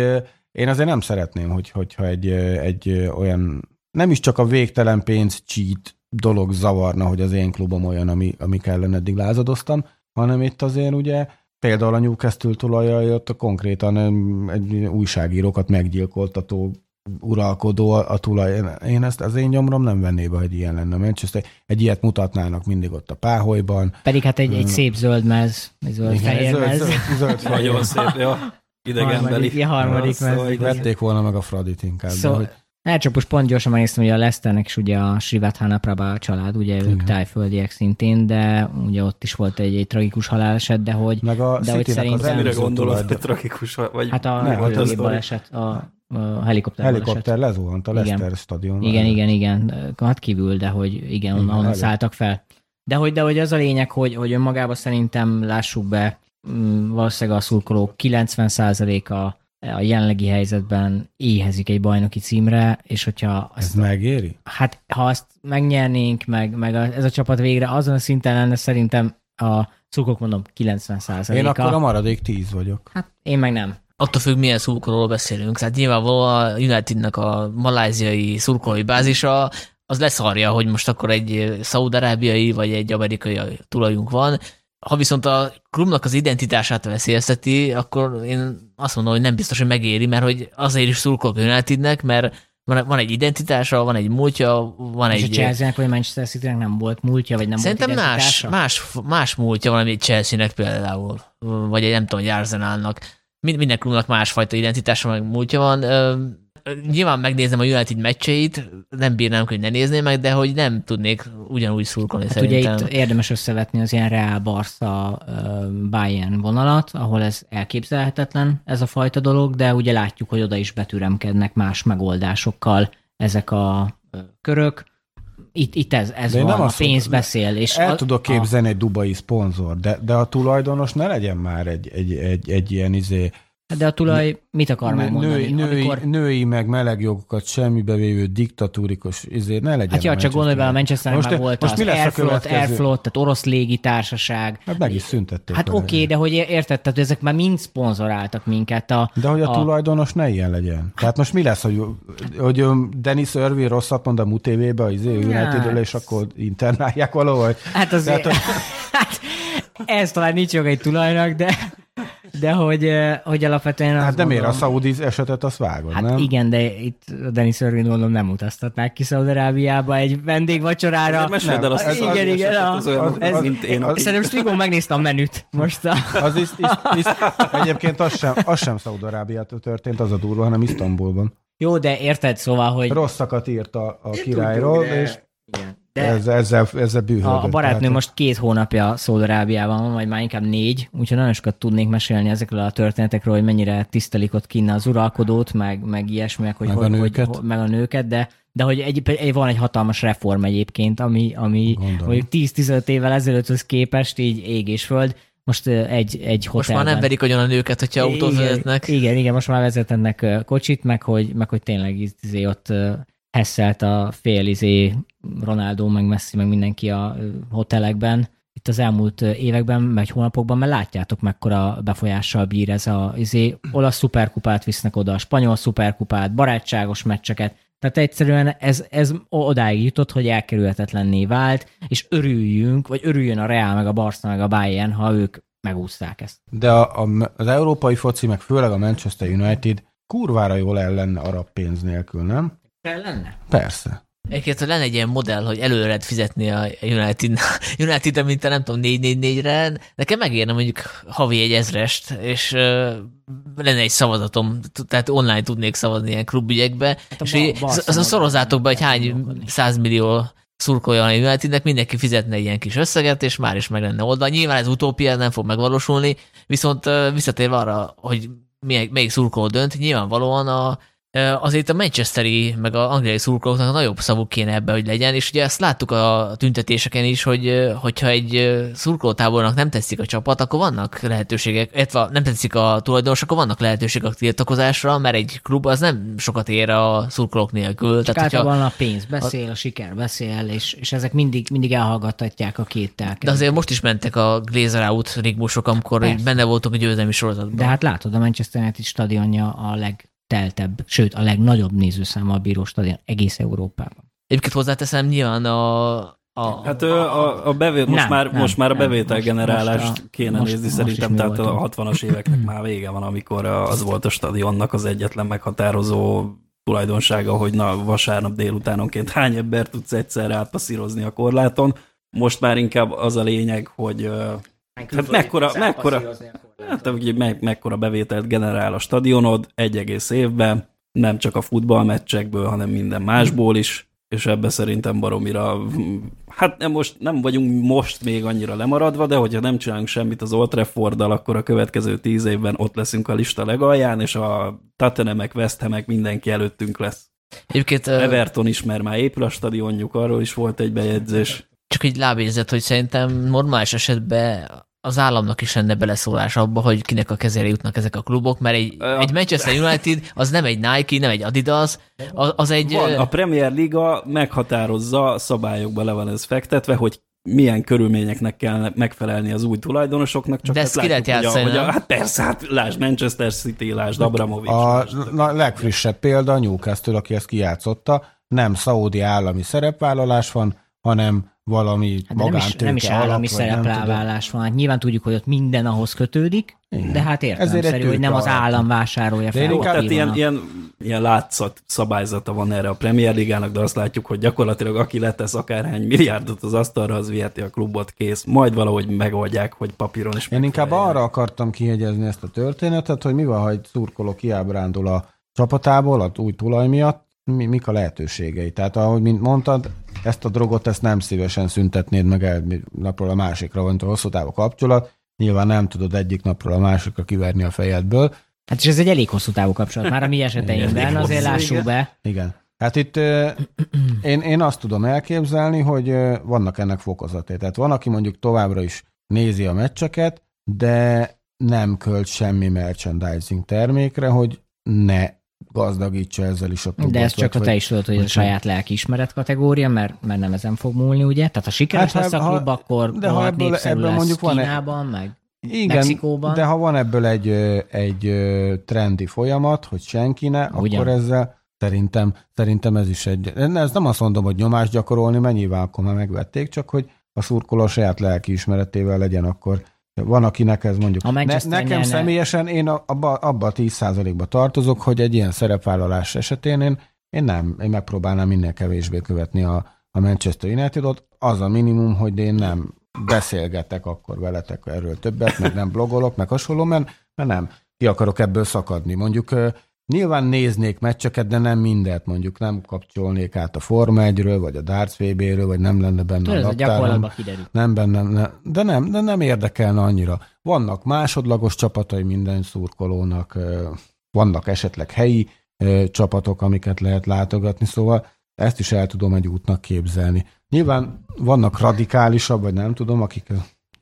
B: én azért nem szeretném, hogy, hogyha egy, egy olyan, nem is csak a végtelen pénz cheat dolog zavarna, hogy az én klubom olyan, ami, ami kellene eddig lázadoztam, hanem itt azért ugye például a Newcastle tulajai ott konkrétan egy újságírókat meggyilkoltató uralkodó a tulaj. Én ezt az én nyomrom nem venné be, hogy ilyen lenne. Manchester egy ilyet mutatnának mindig ott a páholyban.
C: Pedig hát egy, egy szép zöld mez, egy zöld Igen, fehér zöld, mez. Zöld,
D: zöld, zöld Nagyon szép, jó. Idegenbeli.
C: Harmadik, harmadik mez.
B: Szóval vették volna meg a Fradit inkább.
C: Szóval, hogy... Elcsapos pont gyorsan megnéztem, hogy a Leszternek is ugye a Srivathana Prabha család, ugye Igen. ők tájföldiek szintén, de ugye ott is volt egy, egy tragikus haláleset, de hogy,
B: Meg a
C: de
B: hogy
D: szerintem... Mire gondolod, hogy tragikus, vagy...
C: Hát a, ne, a, a baleset, a a helikopter
B: Helikopter lezuhant a Leicester igen. stadion.
C: Igen, igen, igen. Hát kívül, de hogy igen, onnan, onnan szálltak fel. De hogy, de hogy az a lényeg, hogy, hogy önmagában szerintem lássuk be, mm, valószínűleg a szurkolók 90%-a a jelenlegi helyzetben éhezik egy bajnoki címre, és hogyha...
B: Azt, ez megéri?
C: Hát, ha azt megnyernénk, meg, meg a, ez a csapat végre azon a szinten lenne, szerintem a szurkolók mondom 90 a
B: Én akkor a maradék 10 vagyok.
C: Hát én meg nem
A: attól függ, milyen szurkolóról beszélünk. Tehát nyilvánvalóan a Unitednek a maláziai szurkolói bázisa az leszarja, hogy most akkor egy szaudarábiai vagy egy amerikai tulajunk van. Ha viszont a klubnak az identitását veszélyezteti, akkor én azt mondom, hogy nem biztos, hogy megéri, mert hogy azért is szurkolok Unitednek, mert van, egy identitása, van egy múltja, van
C: és
A: egy...
C: És a Chelsea-nek vagy Manchester city nem volt múltja, vagy nem
A: Szerintem
C: volt
A: más, más, más múltja van, egy Chelsea-nek például, vagy egy nem tudom, egy Arsenalnak minden klubnak másfajta identitása, meg múltja van. Nyilván megnézem a United meccseit, nem bírnám, hogy ne nézném meg, de hogy nem tudnék ugyanúgy szurkolni hát szerintem.
C: Ugye itt érdemes összevetni az ilyen Real Barca Bayern vonalat, ahol ez elképzelhetetlen, ez a fajta dolog, de ugye látjuk, hogy oda is betüremkednek más megoldásokkal ezek a körök itt, itt ez, ez van, nem a pénz beszél. És
B: el a, tudok képzelni a... egy dubai szponzor, de, de a tulajdonos ne legyen már egy, egy, egy, egy ilyen izé,
C: de a tulaj mit akar megmondani?
B: Női, női, amikor... női meg melegjogokat semmibe vévő diktatúrikus izé, ne legyen.
C: Hát ja, csak gondolj bele, a Manchester most, már volt most az mi lesz Airflot, Airflot, tehát orosz légitársaság.
B: Hát meg is szüntették.
C: Hát oké, okay, de hogy érted, tehát ezek már mind szponzoráltak minket. A,
B: de hogy a, a, tulajdonos ne ilyen legyen. Tehát most mi lesz, hogy, hogy Denis Irvin rosszat mond a MUTV-be az izé, United-ről, és akkor internálják valahogy?
C: Hát azért, Tehát, hát, ez talán nincs joga egy tulajnak, de de hogy, hogy alapvetően...
B: Hát de miért a Saudi esetet azt vágod,
C: hát
B: nem?
C: igen, de itt Denis Irvin mondom nem utaztatnák ki Szaudarábiába egy vendégvacsorára.
D: Meséld el azt,
C: az, igen, igen, az, az, az, ez, mint én. Az, szerintem Strigó megnézte a menüt most. A...
B: Az is, is, is, egyébként az sem, az sem Szaudarábiától történt, az a durva, hanem Isztambulban.
C: Jó, de érted, szóval, hogy...
B: Rosszakat írt a, a királyról, és... Igen. De ezzel, ezzel, ezzel
C: A, a barátnő tehát... most két hónapja Szaudarábiában van, vagy már inkább négy, úgyhogy nagyon sokat tudnék mesélni ezekről a történetekről, hogy mennyire tisztelik ott kinne az uralkodót, meg, meg ilyesmiek, hogy,
B: meg,
C: hogy,
B: a nőket.
C: Hogy, meg a nőket, de, de hogy egy, egy, van egy hatalmas reform egyébként, ami, ami mondjuk 10-15 évvel ezelőtthöz képest így ég és föld, most egy, egy hotelben.
A: Most már nem verik agyon a nőket, hogyha autót vezetnek.
C: Igen, igen, most már vezetennek kocsit, meg hogy, meg hogy tényleg izé ott heszelt a fél izé Ronaldo, meg Messi, meg mindenki a hotelekben, itt az elmúlt években, meg hónapokban, mert látjátok, mekkora befolyással bír ez a izé, olasz szuperkupát visznek oda, a spanyol szuperkupát, barátságos meccseket, tehát egyszerűen ez, ez odáig jutott, hogy elkerülhetetlenné vált, és örüljünk, vagy örüljön a Real, meg a Barca, meg a Bayern, ha ők megúszták ezt.
B: De a, a, az európai foci, meg főleg a Manchester United kurvára jól el lenne arab pénz nélkül, nem?
C: Kell lenne?
B: Persze.
A: Egyébként, ha lenne egy ilyen modell, hogy előre lehet fizetni a United, United mint a nem tudom, 4-4-4-re, nekem megérne mondjuk havi egy ezrest, és uh, lenne egy szavazatom, tehát online tudnék szavazni ilyen klubügyekbe, hát és így, az, az szorozátok be, hogy hány százmillió szurkolja a Unitednek, mindenki fizetne ilyen kis összeget, és már is meg lenne oldva. Nyilván ez utópia, nem fog megvalósulni, viszont visszatérve arra, hogy melyik, melyik szurkoló dönt, nyilvánvalóan a, azért a Manchesteri, meg a angliai szurkolóknak a nagyobb szavuk kéne ebbe, hogy legyen, és ugye ezt láttuk a tüntetéseken is, hogy hogyha egy szurkolótábornak nem tetszik a csapat, akkor vannak lehetőségek, illetve nem tetszik a tulajdonos, akkor vannak lehetőségek a tiltakozásra, mert egy klub az nem sokat ér a szurkolók nélkül.
C: Csak Tehát, hogyha, a pénz beszél, a siker beszél, és, és ezek mindig, mindig elhallgattatják a két
A: De azért most is mentek a Glazer out rigmusok, amikor benne voltunk a győzelmi sorozatban.
C: De hát látod, a Manchester United stadionja a leg legteltebb, sőt a legnagyobb nézőszámmal bíró stadion egész Európában.
A: Egyébként hozzáteszem, nyilván a,
D: a, hát a, a bevé, most, nem, már, nem, most már a bevételgenerálást most, kéne most, nézni, most szerintem, tehát a 60-as éveknek már vége van, amikor az volt a stadionnak az egyetlen meghatározó tulajdonsága, hogy na, vasárnap délutánonként hány ember tudsz egyszerre átpasszírozni a korláton. Most már inkább az a lényeg, hogy Hát mekkora, mekkora, hát, ugye, me, mekkora bevételt generál a stadionod egy egész évben, nem csak a futballmeccsekből, hanem minden másból is, és ebbe szerintem baromira, hát nem, most, nem vagyunk most még annyira lemaradva, de hogyha nem csinálunk semmit az Old trafford akkor a következő tíz évben ott leszünk a lista legalján, és a Tottenhamek, West Hamek mindenki előttünk lesz. Egyébként, Everton is, mert már épül a stadionjuk, arról is volt egy bejegyzés
A: csak egy lábérzet, hogy szerintem normális esetben az államnak is lenne beleszólás abba, hogy kinek a kezére jutnak ezek a klubok, mert egy, a, egy Manchester United az nem egy Nike, nem egy Adidas, az, az egy...
D: Van, a Premier Liga meghatározza, szabályokba le van ez fektetve, hogy milyen körülményeknek kell megfelelni az új tulajdonosoknak, csak
A: De ezt hát ki lehet játszani, hogy
D: a, hát persze, hát lásd Manchester City, lásd Abramovics.
B: A, a legfrissebb példa a Newcastle, aki ezt kijátszotta, nem szaudi állami szerepvállalás van, hanem valami hát magántőke
C: Nem is, nem is állami szerepláválás van. Hát nyilván tudjuk, hogy ott minden ahhoz kötődik, Igen. de hát értelemszerű, hogy nem az állam vásárolja fel.
D: Jó, tehát ilyen, ilyen, ilyen látszat szabályzata van erre a Premier Ligának, de azt látjuk, hogy gyakorlatilag aki letesz akárhány milliárdot az asztalra, az viheti a klubot, kész. Majd valahogy megoldják, hogy papíron is
B: Én inkább arra akartam kihegyezni ezt a történetet, hogy mi van, ha egy szurkoló kiábrándul a csapatából, az új tulaj miatt, mi, mik a lehetőségei. Tehát ahogy mint mondtad, ezt a drogot ezt nem szívesen szüntetnéd meg el napról a másikra, van a hosszú távú kapcsolat, nyilván nem tudod egyik napról a másikra kiverni a fejedből.
C: Hát és ez egy elég hosszú távú kapcsolat, már a mi eseteinkben, azért lássuk be.
B: Igen. Hát itt én, én azt tudom elképzelni, hogy vannak ennek fokozatai. Tehát van, aki mondjuk továbbra is nézi a meccseket, de nem költ semmi merchandising termékre, hogy ne gazdagítsa ezzel is a klubot.
C: De ez csak a te is tudod, hogy ez a saját lelkiismeret kategória, mert, mert nem ezen fog múlni, ugye? Tehát ha sikeres hát, lesz a klub, ha, akkor de ha ebből, ebből lesz mondjuk van Kínában, meg igen, Mexikóban.
B: de ha van ebből egy, egy trendi folyamat, hogy senki ne, Ugyan. akkor ezzel szerintem, szerintem ez is egy... Ez nem azt mondom, hogy nyomást gyakorolni, mert nyilván akkor már megvették, csak hogy a szurkoló saját lelkiismeretével legyen akkor van, akinek ez mondjuk. Ne, nekem nyerne... személyesen én abba, abba a 10%-ba tartozok, hogy egy ilyen szerepvállalás esetén én, én nem, én megpróbálnám minél kevésbé követni a, a Manchester United-ot. Az a minimum, hogy én nem beszélgetek akkor veletek erről többet, meg nem blogolok, meg hasonló, mert, mert nem. Ki akarok ebből szakadni. Mondjuk Nyilván néznék meccseket, de nem mindet, mondjuk nem kapcsolnék át a Forma 1-ről, vagy a Darts VB-ről, vagy nem lenne benne
C: Tudod, a naptáron.
B: Nem benne, ne, de nem, de nem érdekelne annyira. Vannak másodlagos csapatai minden szurkolónak, vannak esetleg helyi csapatok, amiket lehet látogatni, szóval ezt is el tudom egy útnak képzelni. Nyilván vannak radikálisabb, vagy nem tudom, akik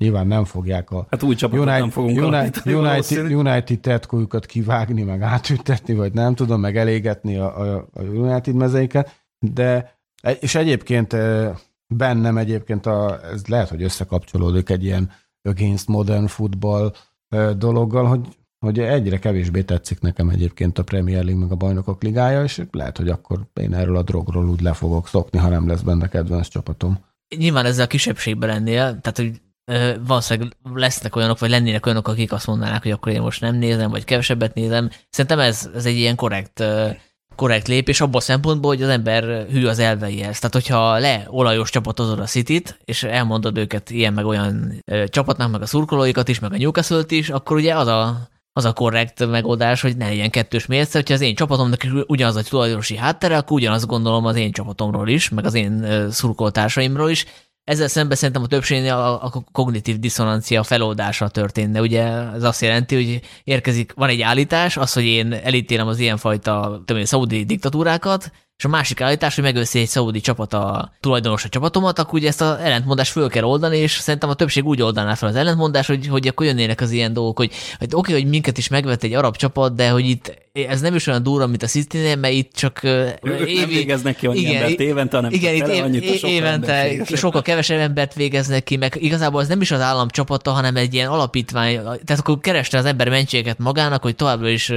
B: Nyilván nem fogják a
D: hát új csapatot United, nem fogunk
B: United, United, United tetkójukat kivágni, meg átüttetni, vagy nem tudom, meg elégetni a, a, a United mezeiket, de és egyébként bennem egyébként a, ez lehet, hogy összekapcsolódik egy ilyen against modern football dologgal, hogy, hogy egyre kevésbé tetszik nekem egyébként a Premier League meg a Bajnokok Ligája, és lehet, hogy akkor én erről a drogról úgy le fogok szokni, ha nem lesz benne kedvenc csapatom.
A: Nyilván ezzel a kisebbségben lennél, tehát hogy valószínűleg lesznek olyanok, vagy lennének olyanok, akik azt mondanák, hogy akkor én most nem nézem, vagy kevesebbet nézem. Szerintem ez, ez egy ilyen korrekt, korrekt lépés abban a szempontból, hogy az ember hű az elveihez. Tehát, hogyha le olajos csapatozod a City-t, és elmondod őket ilyen meg olyan csapatnak, meg a szurkolóikat is, meg a newcastle is, akkor ugye az a az a korrekt megoldás, hogy ne legyen kettős mérce, hogyha az én csapatomnak ugyanaz a tulajdonosi háttere, akkor ugyanazt gondolom az én csapatomról is, meg az én szurkoltársaimról is. Ezzel szemben szerintem a többségnél a, a kognitív diszonancia feloldása történne. Ugye ez azt jelenti, hogy érkezik, van egy állítás, az, hogy én elítélem az ilyenfajta tudom, szaudi diktatúrákat, és a másik állítás, hogy megöszi egy szaudi csapat a tulajdonos a csapatomat, akkor ugye ezt az ellentmondást föl kell oldani, és szerintem a többség úgy oldaná fel az ellentmondás, hogy, hogy akkor jönnének az ilyen dolgok, hogy, hogy oké, okay, hogy minket is megvett egy arab csapat, de hogy itt ez nem is olyan durva, mint a City-nél, mert itt csak
D: évi, nem végeznek ki annyi igen, embert évente, hanem
A: igen, itt év, annyit a sok évente sokkal kevesebb embert végeznek ki, meg igazából ez nem is az állam csapata, hanem egy ilyen alapítvány, tehát akkor kereste az ember mentséget magának, hogy továbbra is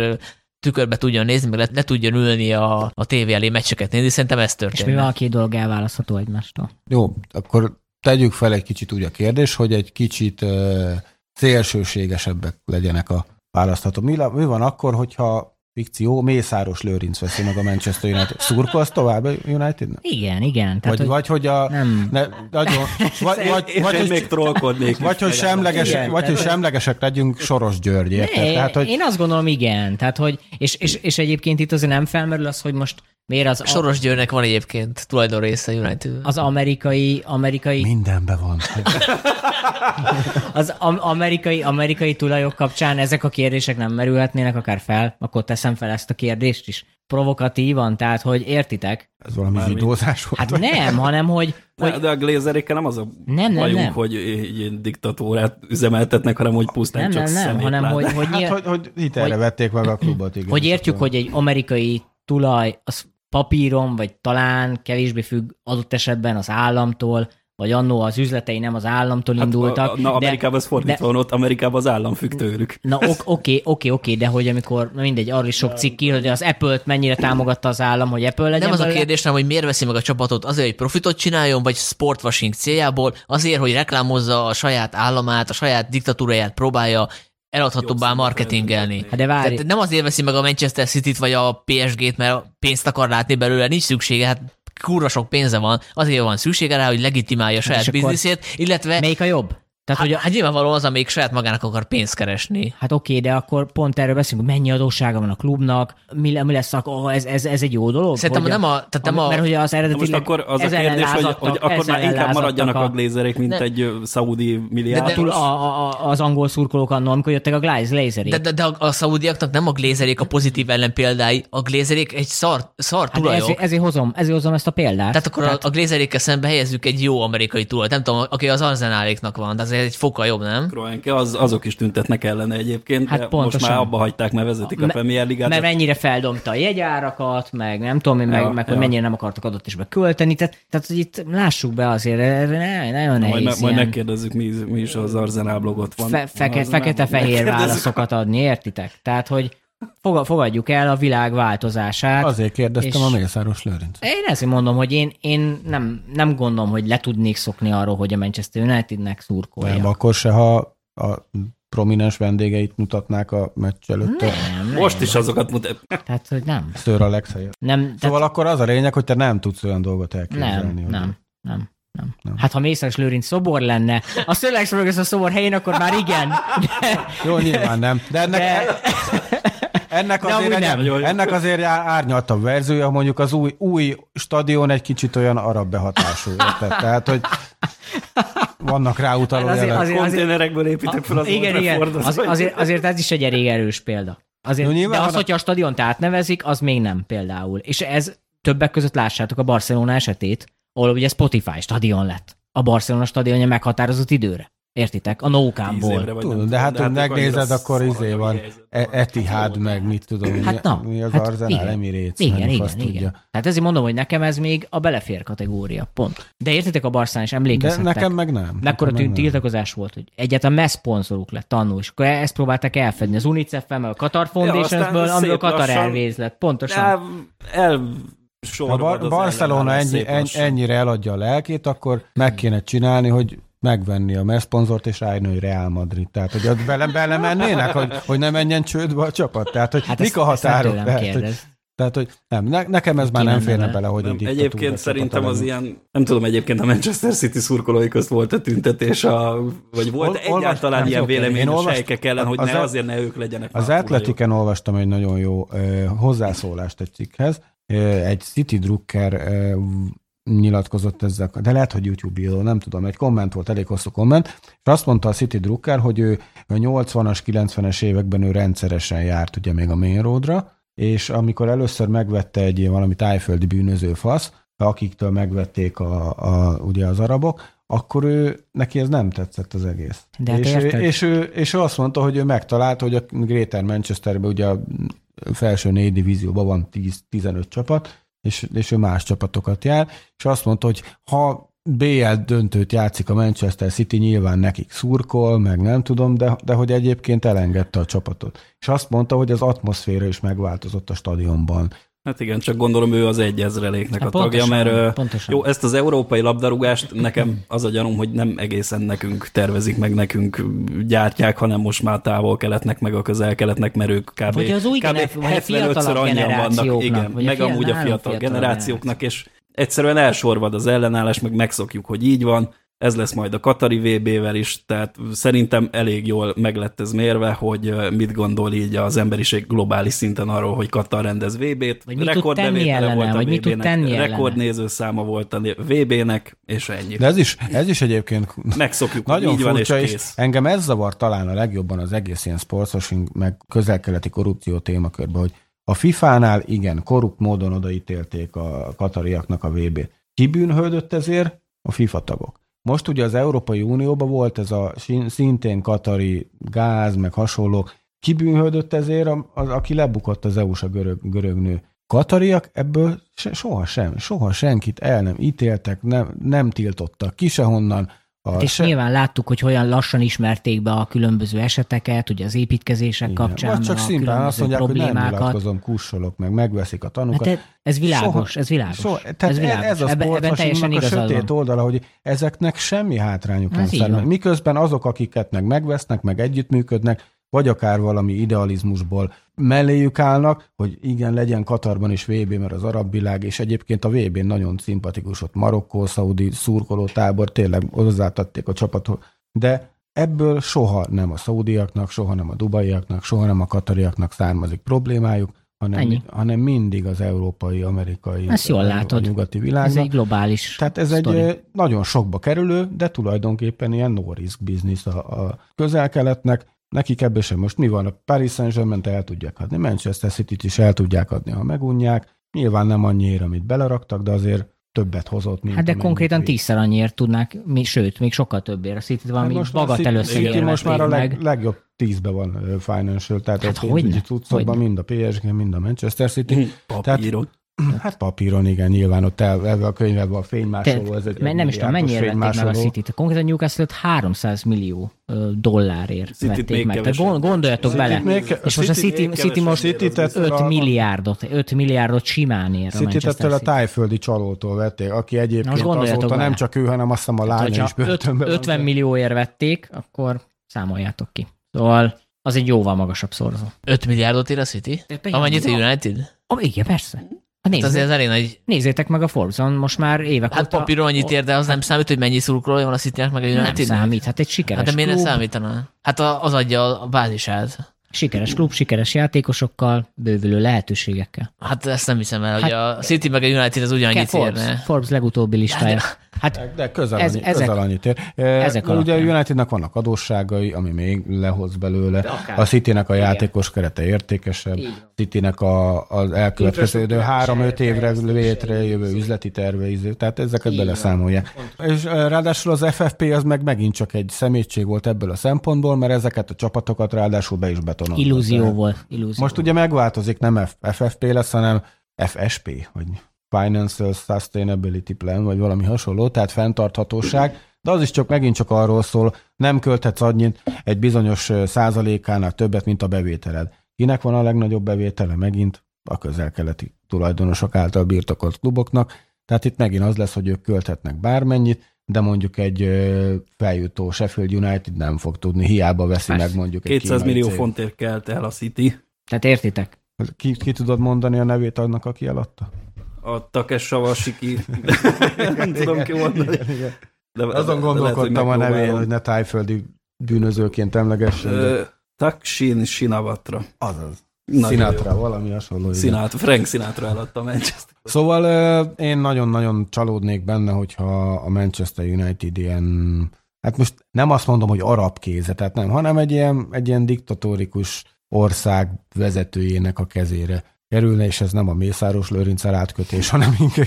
A: tükörbe tudjon nézni, meg le, le tudjon ülni a, a tévé elé meccseket nézni, szerintem ez történt.
C: És mi van a két dolog elválasztható egymástól?
B: Jó, akkor tegyük fel egy kicsit úgy a kérdés, hogy egy kicsit uh, szélsőségesebbek legyenek a választható. Mi, mi van akkor, hogyha fikció, Mészáros Lőrinc veszi meg a Manchester United. Szurkolsz tovább a united -nek?
C: Igen, igen.
B: Tehát, vagy, hogy vagy hogy a... Nem. Ne, nagyon,
D: vagy, vagy, vagy, hogy, még trollkodnék.
B: Vagy, hogy, semleges, igen, vagy hogy semlegesek legyünk Soros György. Ne,
C: tehát, hogy... Én azt gondolom, igen. Tehát, hogy, és, és, és egyébként itt azért nem felmerül az, hogy most Miért az
A: Soros Győrnek van egyébként tulajdon része United.
C: Az amerikai, amerikai...
B: Mindenben van.
C: az amerikai, amerikai tulajok kapcsán ezek a kérdések nem merülhetnének akár fel, akkor teszem fel ezt a kérdést is. Provokatívan, tehát hogy értitek?
B: Ez valami Mármint. zsidózás
C: volt. Hát nem, hanem hogy...
D: hogy... De, de a glézerékkel nem az a nem, nem, bajunk, nem. hogy egy diktatúrát üzemeltetnek, hanem hogy pusztán nem, csak nem, nem, hanem hogy,
B: hogy, hát, hogy, hogy hitelre hogy, vették meg a klubot. Igen,
C: hogy értjük, hogy egy amerikai tulaj az papíron, vagy talán kevésbé függ adott esetben az államtól, vagy annó az üzletei nem az államtól hát indultak. A,
D: na, Amerikában ez fordítva van, ott Amerikában az állam függ tőlük.
C: Na oké, oké, oké, oké, de hogy amikor, na mindegy, arra is sok cikk ki, hogy az Apple-t mennyire támogatta az állam, hogy Apple legyen
A: Nem az a kérdés, nem, hogy miért veszi meg a csapatot, azért, hogy profitot csináljon, vagy sportwashing céljából, azért, hogy reklámozza a saját államát, a saját diktatúráját próbálja eladhatóbbá marketingelni. Hát de várj. Tehát nem azért veszi meg a Manchester City-t vagy a PSG-t, mert pénzt akar látni belőle, nincs szüksége, hát kurva sok pénze van, azért van szüksége rá, hogy legitimálja a hát saját bizniszét, illetve...
C: Melyik a jobb?
A: Tehát, hát, hogy hát nyilvánvalóan az, amelyik saját magának akar pénzt keresni.
C: Hát oké, de akkor pont erről beszélünk, hogy mennyi adóssága van a klubnak, mi, mi lesz, oh, ez, ez, ez, egy jó dolog?
A: Szerintem nem a... Tehát nem a,
C: mert hogy az eredeti...
D: Most akkor az a kérdés, hogy, hogy akkor már inkább maradjanak a, a glézerek, mint ne, egy szaudi milliárd.
C: De, de, a, a, az angol szurkolók annól, amikor jöttek a glézerék.
A: De, de, de a, a szaudiaknak nem a glézerék a pozitív ellen példái, a glézerék egy szar, szar hát tulajok.
C: Ezért, ezért, hozom, ezért hozom ezt a példát.
A: Tehát akkor Tehát... a, a glézerékkel szembe helyezzük egy jó amerikai tulajt. Nem tudom, aki az arzenáléknak van, de ez egy fokkal jobb, nem?
D: Kroenke, az, azok is tüntetnek ellene egyébként, hát pontosan. most már abba hagyták, mert vezetik a, Premier Ligát.
C: Mert mennyire feldomta a jegyárakat, meg nem tudom, meg, ja, meg ja. hogy mennyire nem akartak adott is költeni, tehát, tehát hogy itt lássuk be azért, ne, nagyon nehéz.
D: Majd, majd megkérdezzük, mi, mi is az Arzenál blogot van. Fe,
C: feke, Fekete-fehér válaszokat adni, értitek? Tehát, hogy fogadjuk el a világ változását.
B: Azért kérdeztem a Mészáros Lőrinc.
C: Én ezért mondom, hogy én, én nem, nem gondolom, hogy le tudnék szokni arról, hogy a Manchester Unitednek szurkolja.
B: Nem, akkor se, ha a prominens vendégeit mutatnák a meccs előtt. Nem,
D: nem. Most is azokat mutat.
C: Tehát, hogy nem.
B: Szőr a legszebb. Nem,
C: tehát...
B: Szóval akkor az a lényeg, hogy te nem tudsz olyan dolgot elképzelni.
C: Nem, hogy... nem, nem. Nem. nem. Hát ha Mészáros Lőrinc szobor lenne, a ez a szobor helyén, akkor már igen.
B: De... Jó, nyilván nem. De ennek, De... Ennek azért, nem. Egy, ennek azért árnyaltabb verziója, mondjuk az új, új stadion egy kicsit olyan arab behatású. Érted? Tehát, hogy vannak rá utaló
D: azért, azért, azért, Konténerekből építek fel az
C: Igen, igen. Az, azért, azért ez is egy elég erős példa. Azért, no, de az, hogyha a stadiont átnevezik, az még nem például. És ez többek között lássátok a Barcelona esetét, ahol ugye Spotify stadion lett. A Barcelona stadionja meghatározott időre. Értitek? A nókámból.
B: Tudom, de hát, hogy megnézed, akkor izé van e- Etihad, meg mit tudom, hát na, mi az hát Arsenal Emirates.
C: Igen, igen, igen. Tudja. Tehát ezért mondom, hogy nekem ez még a belefér kategória, pont. De értitek a Barszán is emlékezhettek.
B: De nekem meg nem.
C: Mekkora tiltakozás volt, hogy egyáltalán mesz szponzoruk lett tanul, és akkor ezt próbálták elfedni az UNICEF-el, meg a Qatar Foundationsből, ja, amiből Qatar Airways lett. Pontosan.
D: El,
B: ha Bar- Barcelona ennyi, ennyire eladja a lelkét, akkor meg kéne csinálni, hogy megvenni a messzponzort és rájönni, hogy Real Madrid. Tehát, hogy ott bele, bele mennének, hogy, hogy ne menjen csődbe a csapat. Tehát, hogy hát mik ezt, a határok?
C: Ezt nem, tehát, hogy,
B: Tehát, hogy nem, ne, nekem ez már nem férne bele, hogy
D: nem, Egyébként szerintem az ilyen, nem tudom, egyébként a Manchester City szurkolói közt volt a tüntetés, a, vagy volt Ol, egyáltalán olvas, ilyen vélemény a sejkek ellen, hogy az ne, azért ne ők legyenek.
B: Az Atletiken olvastam egy nagyon jó uh, hozzászólást egy cikkhez. Egy City Drucker uh, nyilatkozott ezzel, de lehet, hogy YouTube író, nem tudom, egy komment volt, elég hosszú komment, és azt mondta a City Drucker, hogy ő a 80-as, 90-es években ő rendszeresen járt ugye még a Main Roadra, és amikor először megvette egy valami tájföldi bűnöző fasz, akiktől megvették a, a, ugye az arabok, akkor ő, neki ez nem tetszett az egész.
C: De hát
B: és, ő, és, ő, és ő azt mondta, hogy ő megtalálta, hogy a Greater Manchesterben ugye a felső négy divízióban van 10-15 csapat, és, és ő más csapatokat jár, és azt mondta, hogy ha BL döntőt játszik a Manchester City, nyilván nekik szurkol, meg nem tudom, de, de hogy egyébként elengedte a csapatot. És azt mondta, hogy az atmoszféra is megváltozott a stadionban.
D: Hát igen, csak gondolom ő az egy ezreléknek hát a pontosan, tagja, mert pontosan. jó, ezt az európai labdarúgást nekem az a gyanúm, hogy nem egészen nekünk tervezik, meg nekünk gyártják, hanem most már távol-keletnek, meg a közel-keletnek, mert ők kb.
C: Vagy az új kb. gener- 75-ször annyian vannak, igen,
D: meg amúgy a fiatal generációknak, és egyszerűen elsorvad az ellenállás, meg megszokjuk, hogy így van, ez lesz majd a Katari VB-vel is, tehát szerintem elég jól meg lett ez mérve, hogy mit gondol így az emberiség globális szinten arról, hogy Katar rendez VB-t.
C: Vagy mit tud tenni ellene, volt a vagy mit tud tenni
D: Rekordnézőszáma volt a VB-nek, és ennyi.
B: De ez is, ez is egyébként
D: megszokjuk,
B: nagyon
D: így van, és
B: kész. Engem ez zavar talán a legjobban az egész ilyen sportosing, meg közelkeleti korrupció témakörben, hogy a FIFA-nál igen, korrupt módon odaítélték a katariaknak a VB-t. Ki bűnhődött ezért? A FIFA tagok. Most ugye az Európai Unióban volt ez a szintén katari gáz, meg hasonló. Ki bűnhődött ezért? Az, aki lebukott az EU-s a görög, görög nő. Katariak ebből se, soha sem, soha senkit el nem ítéltek, nem, nem tiltottak ki sehonnan,
C: Hát és nyilván láttuk, hogy olyan lassan ismerték be a különböző eseteket, ugye az építkezések Igen. kapcsán,
B: Vagy csak szimplán azt mondják, hogy nem nyilatkozom, kussolok meg, megveszik a tanukat. Hát
C: ez világos, soha, ez világos. Soha,
B: tehát ez, világos. ez a sportfasinknak a sötét van. oldala, hogy ezeknek semmi hátrányuk nem származik. Miközben azok, akiket meg megvesznek, meg együttműködnek, vagy akár valami idealizmusból melléjük állnak, hogy igen, legyen Katarban is VB, mert az arab világ, és egyébként a VB-n nagyon szimpatikus, ott Marokkó, Szaudi szurkoló tábor, tényleg hozzátették a csapatot, de ebből soha nem a szaudiaknak, soha nem a dubaiaknak, soha nem a katariaknak származik problémájuk, hanem, hanem mindig az európai, amerikai,
C: Ezt jól látod.
B: a nyugati világban.
C: Ez egy globális
B: Tehát ez sztori. egy nagyon sokba kerülő, de tulajdonképpen ilyen no-risk business a, a közel-keletnek, Nekik ebből sem most mi van? A Paris Saint-Germain el tudják adni, Manchester City-t is el tudják adni, ha megunják. Nyilván nem annyira, amit beleraktak, de azért többet hozott, mint
C: Hát de konkrétan tízszer annyiért tudnák, mi, sőt, még sokkal többért. A City valami hát magat először
B: most már a leg, legjobb tízbe van financial, tehát hát a pénzügyi cuccokban mind a PSG, mind a Manchester City.
D: Papírok. Tehát,
B: Hát papíron, igen, nyilván ott el, ebben a könyvben a fénymásoló. Ez
C: egy nem is tudom, mennyire vették meg a City-t. Konkrétan Newcastle 300 millió dollárért City vették meg. Tehát gondoljatok City bele. Még, és most a City, City most City 5 a, milliárdot, 5 milliárdot simán ér
B: City tettől a tájföldi csalótól vették, aki egyébként azóta bele. nem csak ő, hanem azt hiszem a lánya is börtönben
C: 50 millióért vették, akkor számoljátok ki. Szóval az egy jóval magasabb szorzó.
A: 5 milliárdot ér a City? Amennyit a United?
C: Oh, igen, persze.
A: Hát nézzé, azért az elég nagy...
C: Nézzétek meg a Forbes-on, most már évek
A: hát óta... Papíron annyit ér, de az nem számít, hogy mennyi szurkolója van a city meg a United.
C: Nem számít, hát egy sikeres
A: Hát de miért
C: klub.
A: ne számítana? Hát az adja a bázisát.
C: Sikeres klub, sikeres játékosokkal, bővülő lehetőségekkel.
A: Hát ezt nem hiszem el, hát, hogy a City meg a United az ugyanannyit
C: Forbes,
A: érne.
C: Forbes legutóbbi listája.
B: Hát, de közel, ez, annyi, ezek, közel annyit ér. Ezek ugye a Unitednek vannak adósságai, ami még lehoz belőle. A Citynek a játékos kerete értékesebb. Citynek a, az elkövetkező három-öt évre létre jövő üzleti terve, tehát ezeket Így beleszámolják. És ráadásul az FFP az meg megint csak egy szemétség volt ebből a szempontból, mert ezeket a csapatokat ráadásul be is betonolták.
C: Illúzió volt. Illúzió.
B: Most ugye megváltozik, nem FFP lesz, hanem FSP, vagy Financial Sustainability Plan, vagy valami hasonló, tehát fenntarthatóság, de az is csak megint csak arról szól, nem költhetsz annyit egy bizonyos százalékánál többet, mint a bevételed. Kinek van a legnagyobb bevétele? Megint a közel-keleti tulajdonosok által birtokolt kluboknak. Tehát itt megint az lesz, hogy ők költhetnek bármennyit, de mondjuk egy feljutó Sheffield United nem fog tudni, hiába veszi Persze. meg mondjuk
D: 200 egy millió fontért kelt el a City.
C: Tehát értitek?
B: Ki, ki tudod mondani a nevét annak, aki eladta?
D: A Takes ki. Nem tudom ki mondani.
B: De, Azon gondolkodtam a nevén, hogy ne tájföldi bűnözőként emlegessen.
D: Taksin Sinavatra.
B: Azaz. Nagyon Sinatra, jó. valami hasonló.
D: Sinatra, Frank Sinatra eladta a Manchester.
B: Szóval én nagyon-nagyon csalódnék benne, hogyha a Manchester United ilyen, hát most nem azt mondom, hogy arab kéze, tehát nem, hanem egy ilyen, egy ilyen diktatórikus ország vezetőjének a kezére kerülne, és ez nem a Mészáros Lőrinc átkötés, hanem inkább,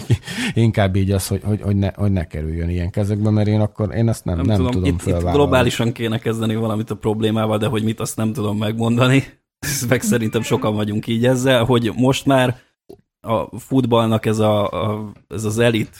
B: inkább így az, hogy, hogy, hogy, ne, hogy ne kerüljön ilyen kezekbe, mert én akkor én ezt nem, nem, nem tudom, tudom itt, itt
D: globálisan kéne kezdeni valamit a problémával, de hogy mit, azt nem tudom megmondani. Meg szerintem sokan vagyunk így ezzel, hogy most már a futballnak ez, a, a, ez az elit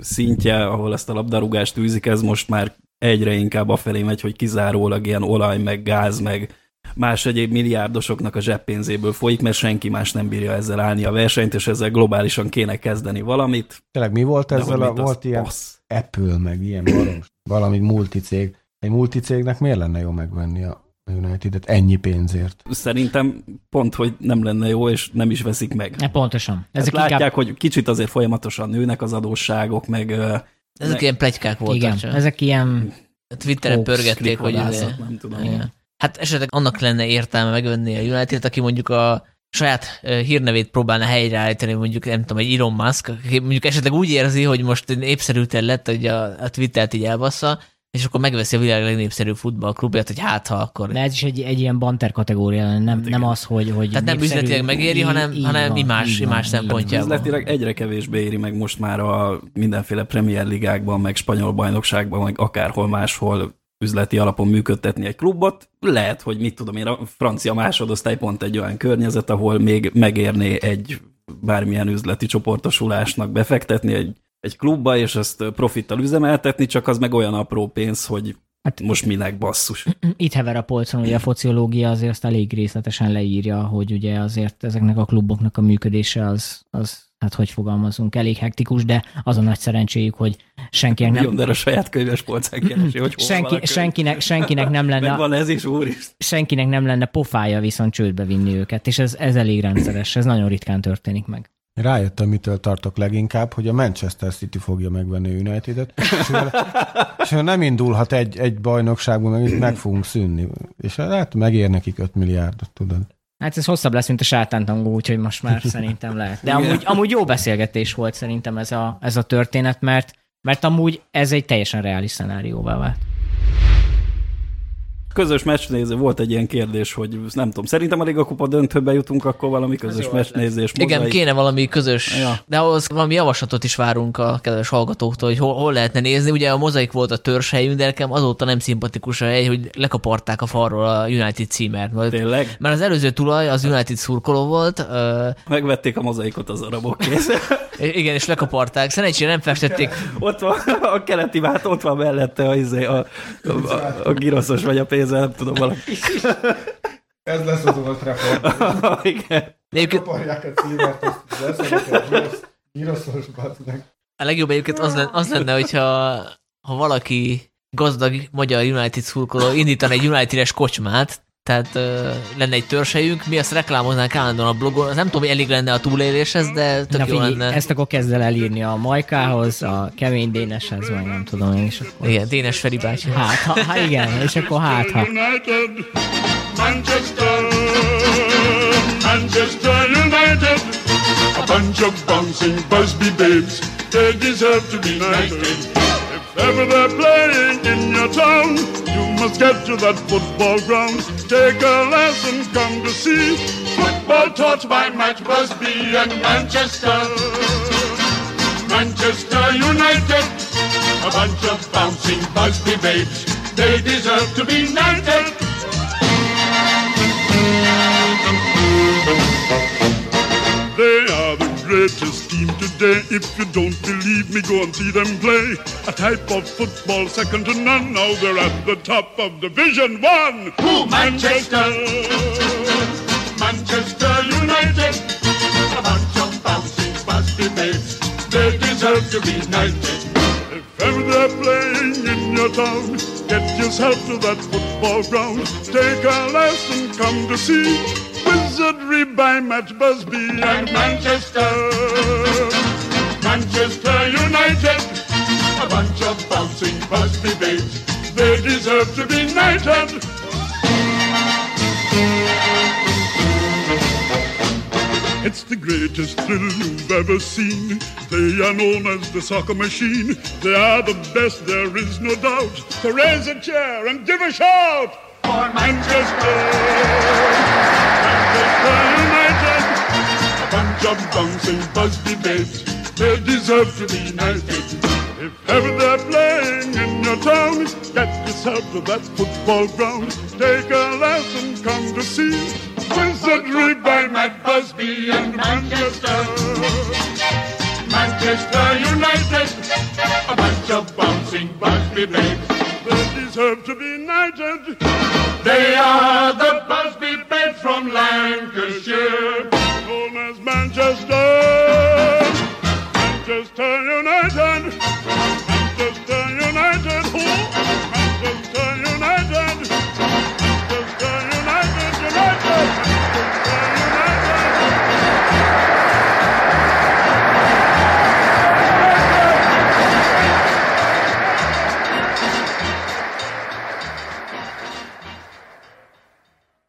D: szintje, ahol ezt a labdarúgást űzik, ez most már egyre inkább afelé megy, hogy kizárólag ilyen olaj, meg gáz, meg más egyéb milliárdosoknak a zseppénzéből folyik, mert senki más nem bírja ezzel állni a versenyt, és ezzel globálisan kéne kezdeni valamit.
B: Tényleg mi volt ezzel? A, volt ilyen passz. Apple, meg ilyen baros, valami multicég. Egy multicégnek miért lenne jó megvenni a United-et ennyi pénzért?
D: Szerintem pont, hogy nem lenne jó, és nem is veszik meg.
C: Ne, pontosan.
D: Ezek látják, inkább... hogy kicsit azért folyamatosan nőnek az adósságok, meg...
A: Ezek meg... ilyen plegykák voltak.
C: Igen, csak. ezek ilyen...
A: Twitteren pörgették, hogy...
D: Nem tudom. Igen.
A: Hát esetleg annak lenne értelme megvenni a United, aki mondjuk a saját hírnevét próbálna helyreállítani, mondjuk nem tudom, egy Elon Musk, aki mondjuk esetleg úgy érzi, hogy most népszerű lett, hogy a, a Twittert így elbassza, és akkor megveszi a világ legnépszerűbb futballklubját, hogy hát ha akkor...
C: De ez is egy, egy ilyen banter kategória, nem, hát nem az, hogy, hogy
A: Tehát nem üzletileg megéri, így, hanem, így hanem van, imás, így imás szempontjából.
D: Üzletileg egyre kevésbé éri meg most már a mindenféle Premier Ligákban, meg spanyol bajnokságban, meg akárhol máshol üzleti alapon működtetni egy klubot. Lehet, hogy mit tudom én, a francia másodosztály pont egy olyan környezet, ahol még megérné egy bármilyen üzleti csoportosulásnak befektetni egy, egy klubba, és ezt profittal üzemeltetni, csak az meg olyan apró pénz, hogy Hát most minek basszus?
C: Itt hever a polcon, hogy a fociológia azért azt elég részletesen leírja, hogy ugye azért ezeknek a kluboknak a működése az, az hát hogy fogalmazunk, elég hektikus, de az a nagy szerencséjük, hogy senkinek nem...
D: Jonder a saját könyves polcán keresi, hogy
C: Senki, senkinek, senkinek nem lenne...
D: Meg van ez is, úr is.
C: Senkinek nem lenne pofája viszont csődbe vinni őket, és ez, ez elég rendszeres, ez nagyon ritkán történik meg.
B: Rájöttem, mitől tartok leginkább, hogy a Manchester City fogja megvenni a United-et, és, és nem indulhat egy, egy bajnokságban, meg, meg fogunk szűnni. És hát megér nekik 5 milliárdot, tudod.
C: Hát ez hosszabb lesz, mint a sátántangó, úgyhogy most már szerintem lehet. De amúgy, amúgy jó beszélgetés volt szerintem ez a, ez a történet, mert, mert amúgy ez egy teljesen reális szenárióvá vált
D: közös meccsnéző volt egy ilyen kérdés, hogy nem tudom, szerintem a Liga Kupa döntőbe jutunk, akkor valami közös meccsnézés.
A: Igen, kéne valami közös, ja. de ahhoz valami javaslatot is várunk a kedves hallgatóktól, hogy hol, hol lehetne nézni. Ugye a mozaik volt a törzshelyünk, de nekem azóta nem szimpatikus a hely, hogy lekaparták a falról a United címert. Mert,
D: Tényleg?
A: Mert az előző tulaj az United szurkoló volt.
D: Megvették a mozaikot az arabok kész.
A: Igen, és lekaparták. Szerencsére nem festették.
D: ott van a keleti vált, ott van mellette a, izé, a, a, a, a giroszos vagy a pénz, nem tudom valaki.
B: Ez lesz az Old Trafford.
D: Igen.
B: Kaparják a címert, azt leszenek giroszos
A: A legjobb egyébként az lenne, az lenne hogyha ha valaki gazdag magyar United szurkoló indítan egy United-es kocsmát, tehát uh, lenne egy törzsejünk, mi azt reklámoznánk állandóan a blogon, az nem tudom, hogy elég lenne a túléléshez, de tök Na, jó figyelj, lenne.
C: Ezt akkor kezd el elírni a Majkához, a kemény Déneshez, vagy nem tudom én, és akkor...
A: Igen, Dénes Feri bácsi.
C: Hát, ha, ha igen, és akkor hát, ha... Manchester, Manchester United, a bunch of bouncing Busby babes, they deserve to be knighted. Ever they're playing in your town, you must get to that football ground. Take a lesson, come to see football taught by Matt Busby and Manchester. Manchester United, a bunch of bouncing Busby babes. They deserve to be knighted. They are the greatest team today. If you don't believe me, go and see them play. A type of football second to none. Now they're at the top of Division One. Who? Manchester. Manchester United. A bunch of bouncing, busty babes. They deserve to be knighted. If ever they're playing in your town, get yourself to that football ground. Take a lesson, come to see wizardry by
E: Matt Busby and. Manchester deserve to be knighted. It's the greatest thrill you've ever seen. They are known as the soccer machine. They are the best, there is no doubt. So raise a chair and give a shout for Manchester. Manchester United, a bunch of bouncing Busby babes. They deserve to be knighted. If ever they're playing in your town, get yourself to that football ground. Take a lesson, come to see. Wizardry by Matt Busby and Manchester. Manchester United, a bunch of bouncing Busby babes. They deserve to be knighted. They are the Busby babes from Lancashire, known as Manchester. Just turn your night and